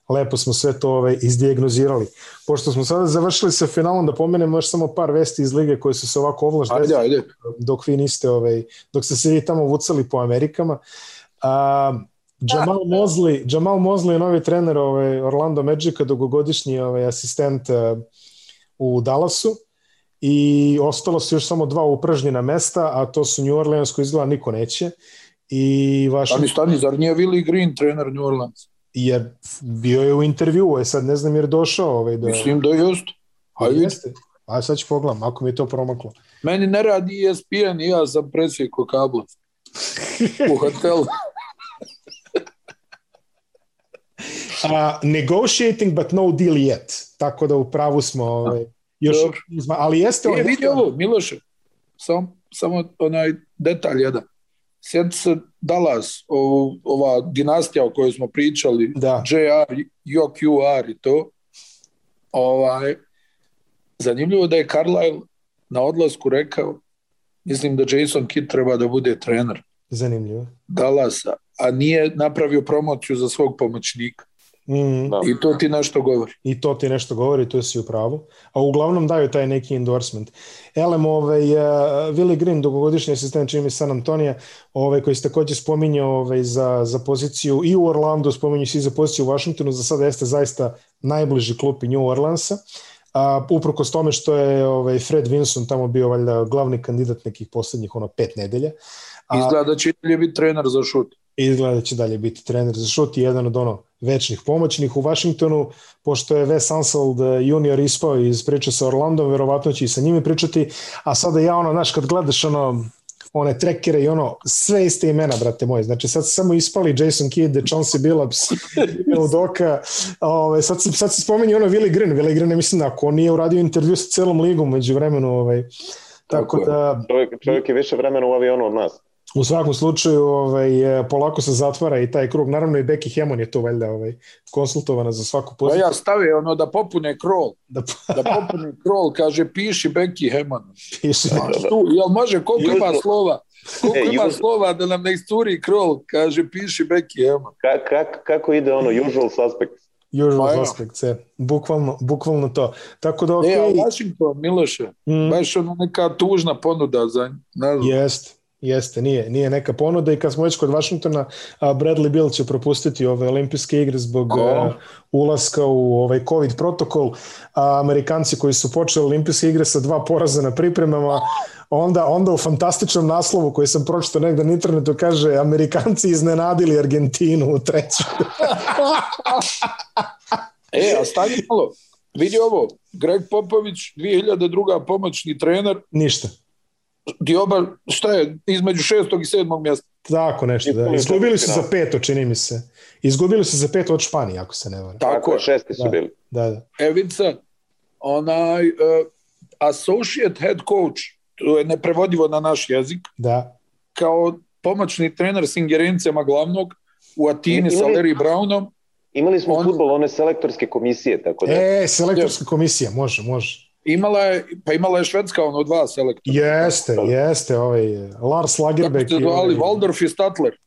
lepo smo sve to ovaj, izdijagnozirali. Pošto smo sada završili sa finalom, da pomenemo još samo par vesti iz lige koje su se ovako ovlaš ajde, ajde. dok vi niste, ovaj, dok ste se vi tamo vucali po Amerikama. A, da. Jamal Mosley, Jamal Mosley je novi trener ovaj, Orlando Magica, dugogodišnji ovaj, asistent uh, u Dallasu i ostalo su još samo dva upražnjena mesta, a to su New Orleans koji izgleda niko neće. I vaš... Ali stani, zar nije Willie Green trener New Orleans? jer bio je u intervjuu, je sad ne znam jer došao ovaj do... Mislim da just. A jeste. A sad ću pogledam, ako mi je to promaklo. Meni ne radi ESPN i ja sam presjeko kabla. U hotelu. A, negotiating but no deal yet. Tako da u pravu smo ovaj, još Dobro. ali jeste... E, vidi ovo, Miloše, sam, samo onaj detalj jedan sjeti se Dallas, ov, ova dinastija o kojoj smo pričali, da. JR, JQR i to, ovaj, zanimljivo da je Carlisle na odlasku rekao, mislim da Jason Kidd treba da bude trener. Zanimljivo. Dalasa, a nije napravio promociju za svog pomoćnika. Mm, da. I to ti nešto govori. I to ti nešto govori, tu si u pravu. A uglavnom daju taj neki endorsement. Elem, ovaj, uh, eh, Willi Green, dugogodišnji asistent čini San Antonija, ovaj, koji se takođe spominje ovaj, za, za poziciju i u Orlandu, spominju se i za poziciju u Washingtonu, za sada jeste zaista najbliži klub i New Orleansa. A, uprkos tome što je ovaj, Fred Vinson tamo bio valjda glavni kandidat nekih poslednjih ono, pet nedelja. Izgleda da će biti trener za šut izgleda da će dalje biti trener za šut i jedan od ono večnih pomoćnih u Vašingtonu, pošto je Wes Anseld eh, junior ispao iz priče sa Orlandom, verovatno će i sa njimi pričati, a sada ja ono, znaš, kad gledaš ono, one trekere i ono, sve iste imena, brate moje. Znači, sad samo ispali Jason Kidd, Chauncey Billups, Bill (laughs) Doka. Ove, ovaj, sad, se, sad se spomeni ono Willi Green. Willi Green, mislim, da ako on nije uradio intervju sa celom ligom među vremenu, ovaj, tako, tako da... Čovjek, čovjek je više vremena u avionu od nas. U svakom slučaju, ovaj, e, polako se zatvara i taj krug. Naravno i Becky Hemon je tu valjda ovaj, konsultovana za svaku poziciju. Pa ja stavio ono da popune krol. (laughs) Da, da popune krol, kaže piši Becky Hemon. Piši. Da, da, da. Tu, jel može, koliko ima slova? Koliko e, ima slova da nam ne isturi krol, kaže piši Becky Hemon. Ka, ka, kako ide ono, usual suspect? Usual pa, suspect, je. Bukvalno, bukvalno to. Tako da, okay. E, a Washington, Miloše, mm. baš ono neka tužna ponuda za njih. Jeste. Jeste, nije, nije neka ponuda i kad smo već kod Vašingtona, Bradley Bill će propustiti ove olimpijske igre zbog oh. ulaska u ovaj COVID protokol. A Amerikanci koji su počeli olimpijske igre sa dva poraza na pripremama, onda, onda u fantastičnom naslovu koji sam pročitao negde na internetu kaže Amerikanci iznenadili Argentinu u treću. (laughs) e, a stani malo, vidi ovo, Greg Popović, 2002. pomoćni trener. Ništa. Dioba, šta je, između šestog i sedmog mjesta. Tako nešto, da. Izgubili su za peto, čini mi se. Izgubili su za peto od Španije, ako se ne varam. Tako, je. šesti su da, bili. Da, da. Evica, onaj uh, associate head coach, to je neprevodivo na naš jezik, da. kao pomoćni trener s ingerencijama glavnog u Atini sa Larry Brownom. Imali smo on... futbol, one selektorske komisije, tako da. E, selektorska komisija, može, može imala je, pa imala je Švedska ono dva selektora. Jeste, jeste, ovaj Lars Lagerbeck. Tako zvali ovaj, Waldorf i Statler.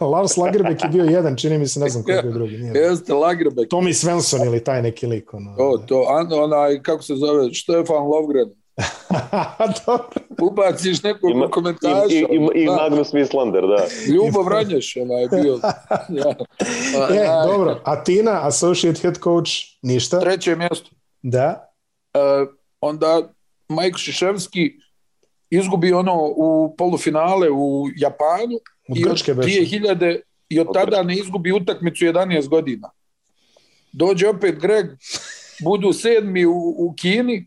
(laughs) Lars Lagerbeck je bio jedan, čini mi se, ne znam koji je bio drugi. Nije. Jeste, Lagerbeck. Tommy Svensson ili taj neki lik. Ono, to, to, an, onaj, kako se zove, Stefan Lovgren. (laughs) Dobro. Ubaciš nekog ima, komentara. I, i, i, da. Magnus Mislander, da. Ljubav Ranješ, ona je bio. ja. (laughs) A, e, a, dobro. Atina, associate head coach, ništa. Treće mjesto. Da. Uh, onda Mike Šiševski izgubi ono u polufinale u Japanu u i od 2000 i od tada ne izgubi utakmicu 11 godina. Dođe opet Greg, budu sedmi u, u Kini,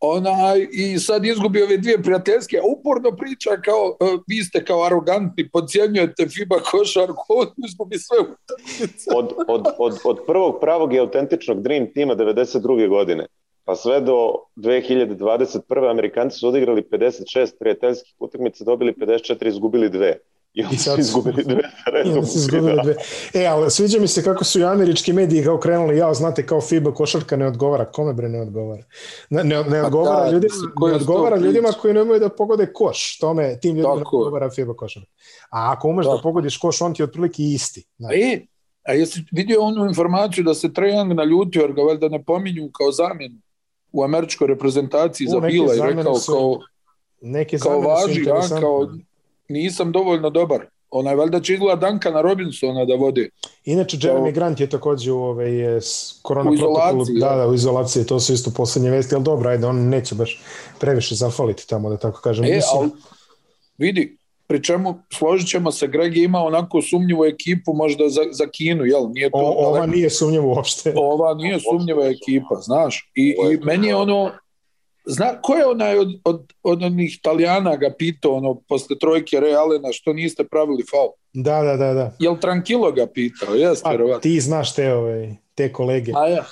ona, i sad izgubi ove dvije prijateljske, uporno priča kao, e, vi ste kao arogantni, podcjenjujete FIBA košarku, on izgubi sve utakmice. od, od, od, od prvog pravog i autentičnog Dream tima 92. godine pa sve do 2021. Amerikanci su odigrali 56 prijateljskih utakmica, dobili 54, izgubili dve. I onda su izgubili dve. I su izgubili dve. E, ali sviđa mi se kako su i američki mediji kao krenuli, ja znate, kao FIBA košarka ne odgovara. Kome bre ne odgovara? Ne, ne, pa odgovara, pa da, ljudima, ne odgovara ljudima koji nemaju da pogode koš. Tome, tim ljudima Tako. ne odgovara FIBA košarka. A ako umeš da Tako. da pogodiš koš, on ti je otprilike isti. Znači. E, a jesi vidio onu informaciju da se Trajan naljutio, jer ga valjda ne pominju kao zamjenu? u američkoj reprezentaciji za Bila i rekao su, kao, neke kao važi, ja, kao nisam dovoljno dobar. Onaj, valjda će izgleda Dankana Robinsona da vode. Inače, Jeremy to, Grant je takođe u ovaj, je korona protokolu. Da, da, da, u izolaciji, to su isto poslednje vesti, al dobro, ajde, on neće baš previše zafaliti tamo, da tako kažem. E, Mislim... al, vidi, pri čemu složit ćemo se, Greg je imao onako sumnjivu ekipu možda za, za Kinu, jel? Nije to, o, ova daleko. nije sumnjiva uopšte. Ova nije sumnjiva ekipa, znaš. I, i meni je ono, Zna, ko je onaj od, od, od onih Italijana ga pitao ono, posle trojke Realena što niste pravili faul? Da, da, da. da. Jel Trankilo ga pitao? Jeste, pa, verovatno. ti znaš te, ove, ovaj, te kolege. A ja.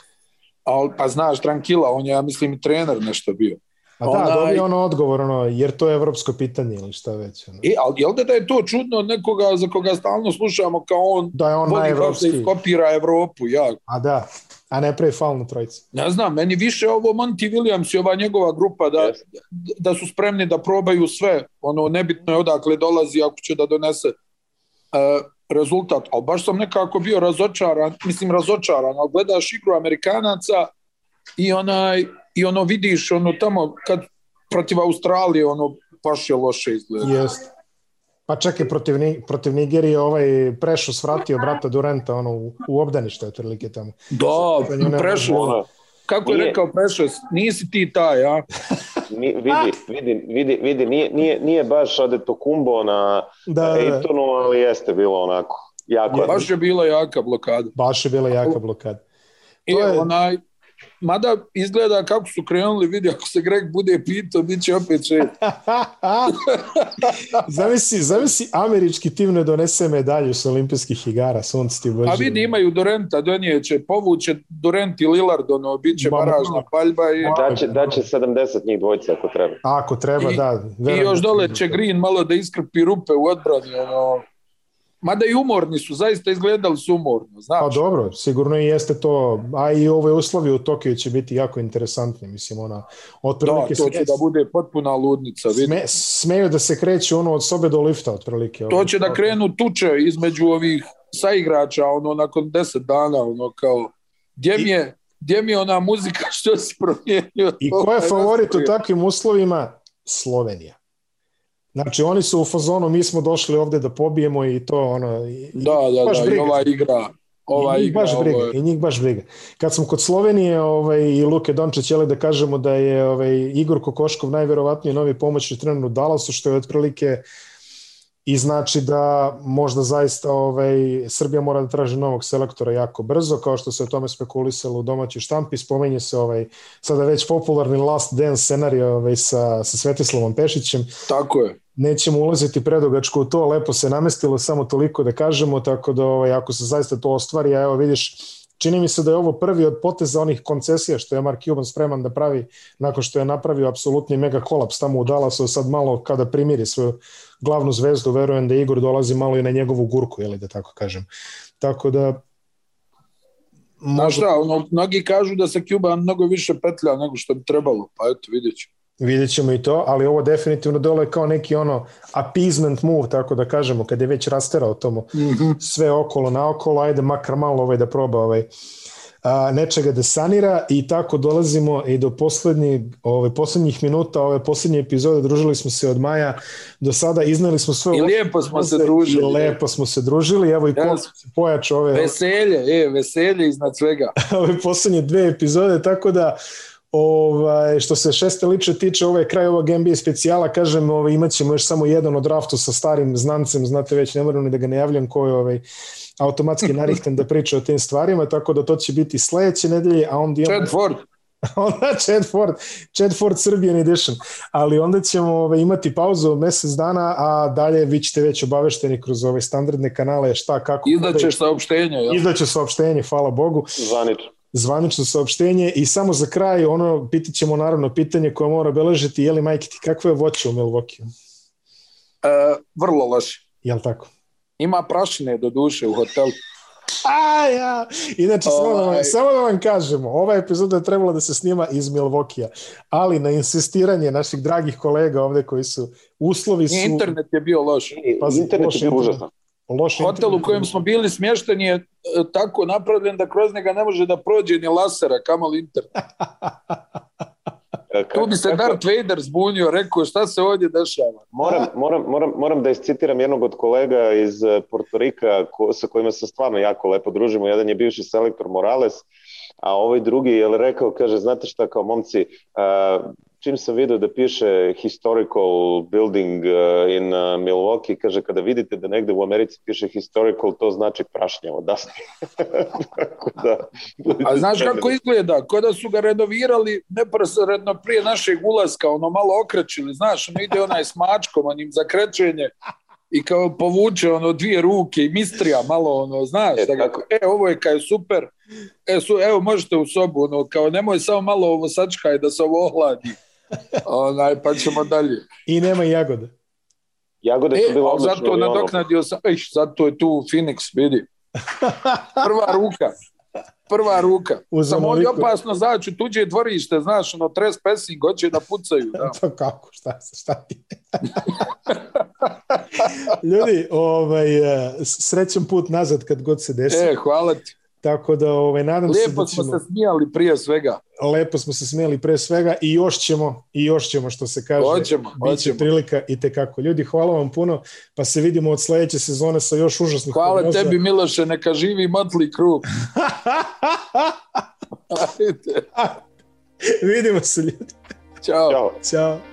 Al, pa znaš Trankila, on je, ja mislim, trener nešto bio. A da, ona... dobio ono odgovor, ono, jer to je evropsko pitanje ili šta već. Ono. I, e, ali jel da, da, je to čudno od nekoga za koga stalno slušamo kao on, da je on najevropski. Da kopira Evropu, ja. A da, a ne pre faul na Ne znam, meni više ovo Monty Williams i ova njegova grupa da, yes. da su spremni da probaju sve, ono, nebitno je odakle dolazi ako će da donese uh, rezultat, ali baš sam nekako bio razočaran, mislim razočaran, ali gledaš igru Amerikanaca i onaj i ono vidiš ono tamo kad protiv Australije ono baš je loše izgleda. Jeste. Pa čak protiv, protiv Nigerije ovaj Prešo svratio brata Durenta ono, u, u obdanište otprilike tamo. Da, pa ono, kako nije. je rekao Prešos, nisi ti taj, a? (laughs) Ni, vidi, vidi, vidi, vidi, nije, nije, nije baš ade Adetokumbo na da, Ejtonu, da, da. ali jeste bilo onako. Jako je, baš je bila jaka blokada. Baš je bila jaka blokada. I je... onaj, Mada izgleda kako su krenuli, vidi, ako se Greg bude pitao, bit će opet šest. (laughs) zavisi, zavisi, američki tim ne donese medalju sa olimpijskih igara, sunce ti bože. A vidi, imaju Dorenta, donijeće, povuće Dorent i Lillard, ono, bit će baražna paljba. I... Da, će, da će 70 njih dvojice ako treba. Ako treba, I, da. I još da dole će Green malo da iskrpi rupe u odbrani, ono, Mada i umorni su, zaista izgledali su umorno. Znači. Pa dobro, sigurno i jeste to, a i ove uslovi u Tokiju će biti jako interesantni, mislim, ona, otprilike... Da, to će da bude potpuna ludnica. Vidim. Sme, smeju da se kreću ono od sobe do lifta, otprilike. To će da krenu tuče između ovih saigrača, ono, nakon deset dana, ono, kao, gdje mi je, gdje mi je ona muzika što se promijenio? I ko je (laughs) favorit u takvim uslovima? Slovenija. Znači oni su u fazonu, mi smo došli ovde da pobijemo i to ono... I, da, da, baš da, briga. i ova igra. Ova I njih igra, baš briga, ovo... i njih baš briga. Kad smo kod Slovenije ovaj, i Luke Dončić, jeli da kažemo da je ovaj, Igor Kokoškov najverovatnije novi pomoćni trener u Dallasu, što je otprilike uh, i znači da možda zaista ovaj, Srbija mora da traži novog selektora jako brzo, kao što se o tome spekulisalo u domaćoj štampi, spomenje se ovaj, sada već popularni last dance scenario ovaj, sa, sa Svetislavom Pešićem. Tako je. Nećemo ulaziti predugačko u to, lepo se namestilo, samo toliko da kažemo, tako da ovaj, ako se zaista to ostvari, a evo vidiš, Čini mi se da je ovo prvi od poteza onih koncesija što je Mark Cuban spreman da pravi nakon što je napravio apsolutni mega kolaps tamo u Dallasu, sad malo kada primiri svoju glavnu zvezdu, verujem da Igor dolazi malo i na njegovu gurku, jeli da tako kažem. Tako da Možda... Znaš šta, ono, mnogi kažu da se Cuban mnogo više petlja nego što bi trebalo, pa eto, vidjet ću vidjet ćemo i to, ali ovo definitivno dole kao neki ono appeasement move, tako da kažemo, kada je već rasterao tomu mm -hmm. sve okolo naokolo, ajde makar malo ovaj da proba ovaj, a, nečega da sanira i tako dolazimo i do poslednji, ove, poslednjih minuta ove poslednje epizode, družili smo se od maja do sada, iznali smo sve i lijepo smo se družili i lepo smo se družili, evo i ja, se pojač ove, veselje, e, veselje iznad svega (laughs) ove poslednje dve epizode, tako da Ovaj, što se šeste liče tiče, ovaj kraj ovog NBA specijala, kažem, ovaj, imat ćemo još samo jedan od draftu sa starim znancem, znate već, ne moram ni da ga najavljam ko je ovaj, automatski narihten da priča o tim stvarima, tako da to će biti sledeće nedelje, a onda imamo... Chad Ford. (laughs) onda Chad Ford, Chad Ford Serbian Edition, ali onda ćemo ovaj, imati pauzu od mesec dana, a dalje vi ćete već obavešteni kroz ove ovaj, standardne kanale šta, kako... Izdaće saopštenje. Ja. Izdaće saopštenje, hvala Bogu. Zanit zvanično saopštenje i samo za kraj ono pitaćemo naravno pitanje koje mora beležiti je li majke ti kakvo je voće u Milvokiju? E, vrlo loše. Jel tako? Ima prašine do duše u hotelu. A (laughs) ja, inače samo da, vam, ovaj. samo da vam kažemo, ova epizoda je trebala da se snima iz Milvokija, ali na insistiranje naših dragih kolega ovde koji su, uslovi su... Internet je bio loš. Pa, internet loš, je bio užasan loše... Hotel u kojem smo bili smješteni je e, tako napravljen da kroz njega ne može da prođe ni lasara, kamal Inter. (laughs) E, tu bi se Darth Vader zbunio, rekao šta se ovdje dešava. Moram, moram, moram, moram da iscitiram jednog od kolega iz e, Portorika ko, sa kojima se stvarno jako lepo družimo. Jedan je bivši selektor Morales, a ovaj drugi je rekao, kaže, znate šta, kao momci, uh, čim sam video da piše historical building eh, in eh, Milwaukee, kaže kada vidite da negde u Americi piše historical, to znači prašnjavo, (laughs) da ste. (laughs) da, A znaš spremeni. kako izgleda? Kada su ga renovirali neprosredno prije našeg ulaska, ono malo okrećili, znaš, ono ide onaj s mačkom, onim za i kao povuče ono dvije ruke i mistrija malo ono znaš e, da ga, e ovo je kao super e su evo možete u sobu ono kao nemoj samo malo ovo sačkaj da se ovo ohladi Onaj, pa ćemo dalje. I nema jagode. Jagode e, su bilo odlične. Zato nadoknadio sam, eš, zato je tu Phoenix, vidi. Prva ruka. Prva ruka. (laughs) Samo ovdje opasno zaći tuđe dvorište, znaš, no, tres passing, hoće da pucaju. Da. (laughs) to kako, šta, šta ti? (laughs) Ljudi, ovaj, eh, srećan put nazad kad god se desi. E, hvala ti. Tako da, ovaj, nadam lepo se da ćemo... Lepo smo se smijali prije svega. Lepo smo se smijali prije svega i još ćemo, i još ćemo što se kaže. Hoćemo, hoćemo. prilika i tekako. Ljudi, hvala vam puno, pa se vidimo od sledeće sezone sa još užasnih Hvala prognoza. tebi Miloše, neka živi Motley Crue. (laughs) Vidimo se ljudi. Ćao. Ćao. Ćao.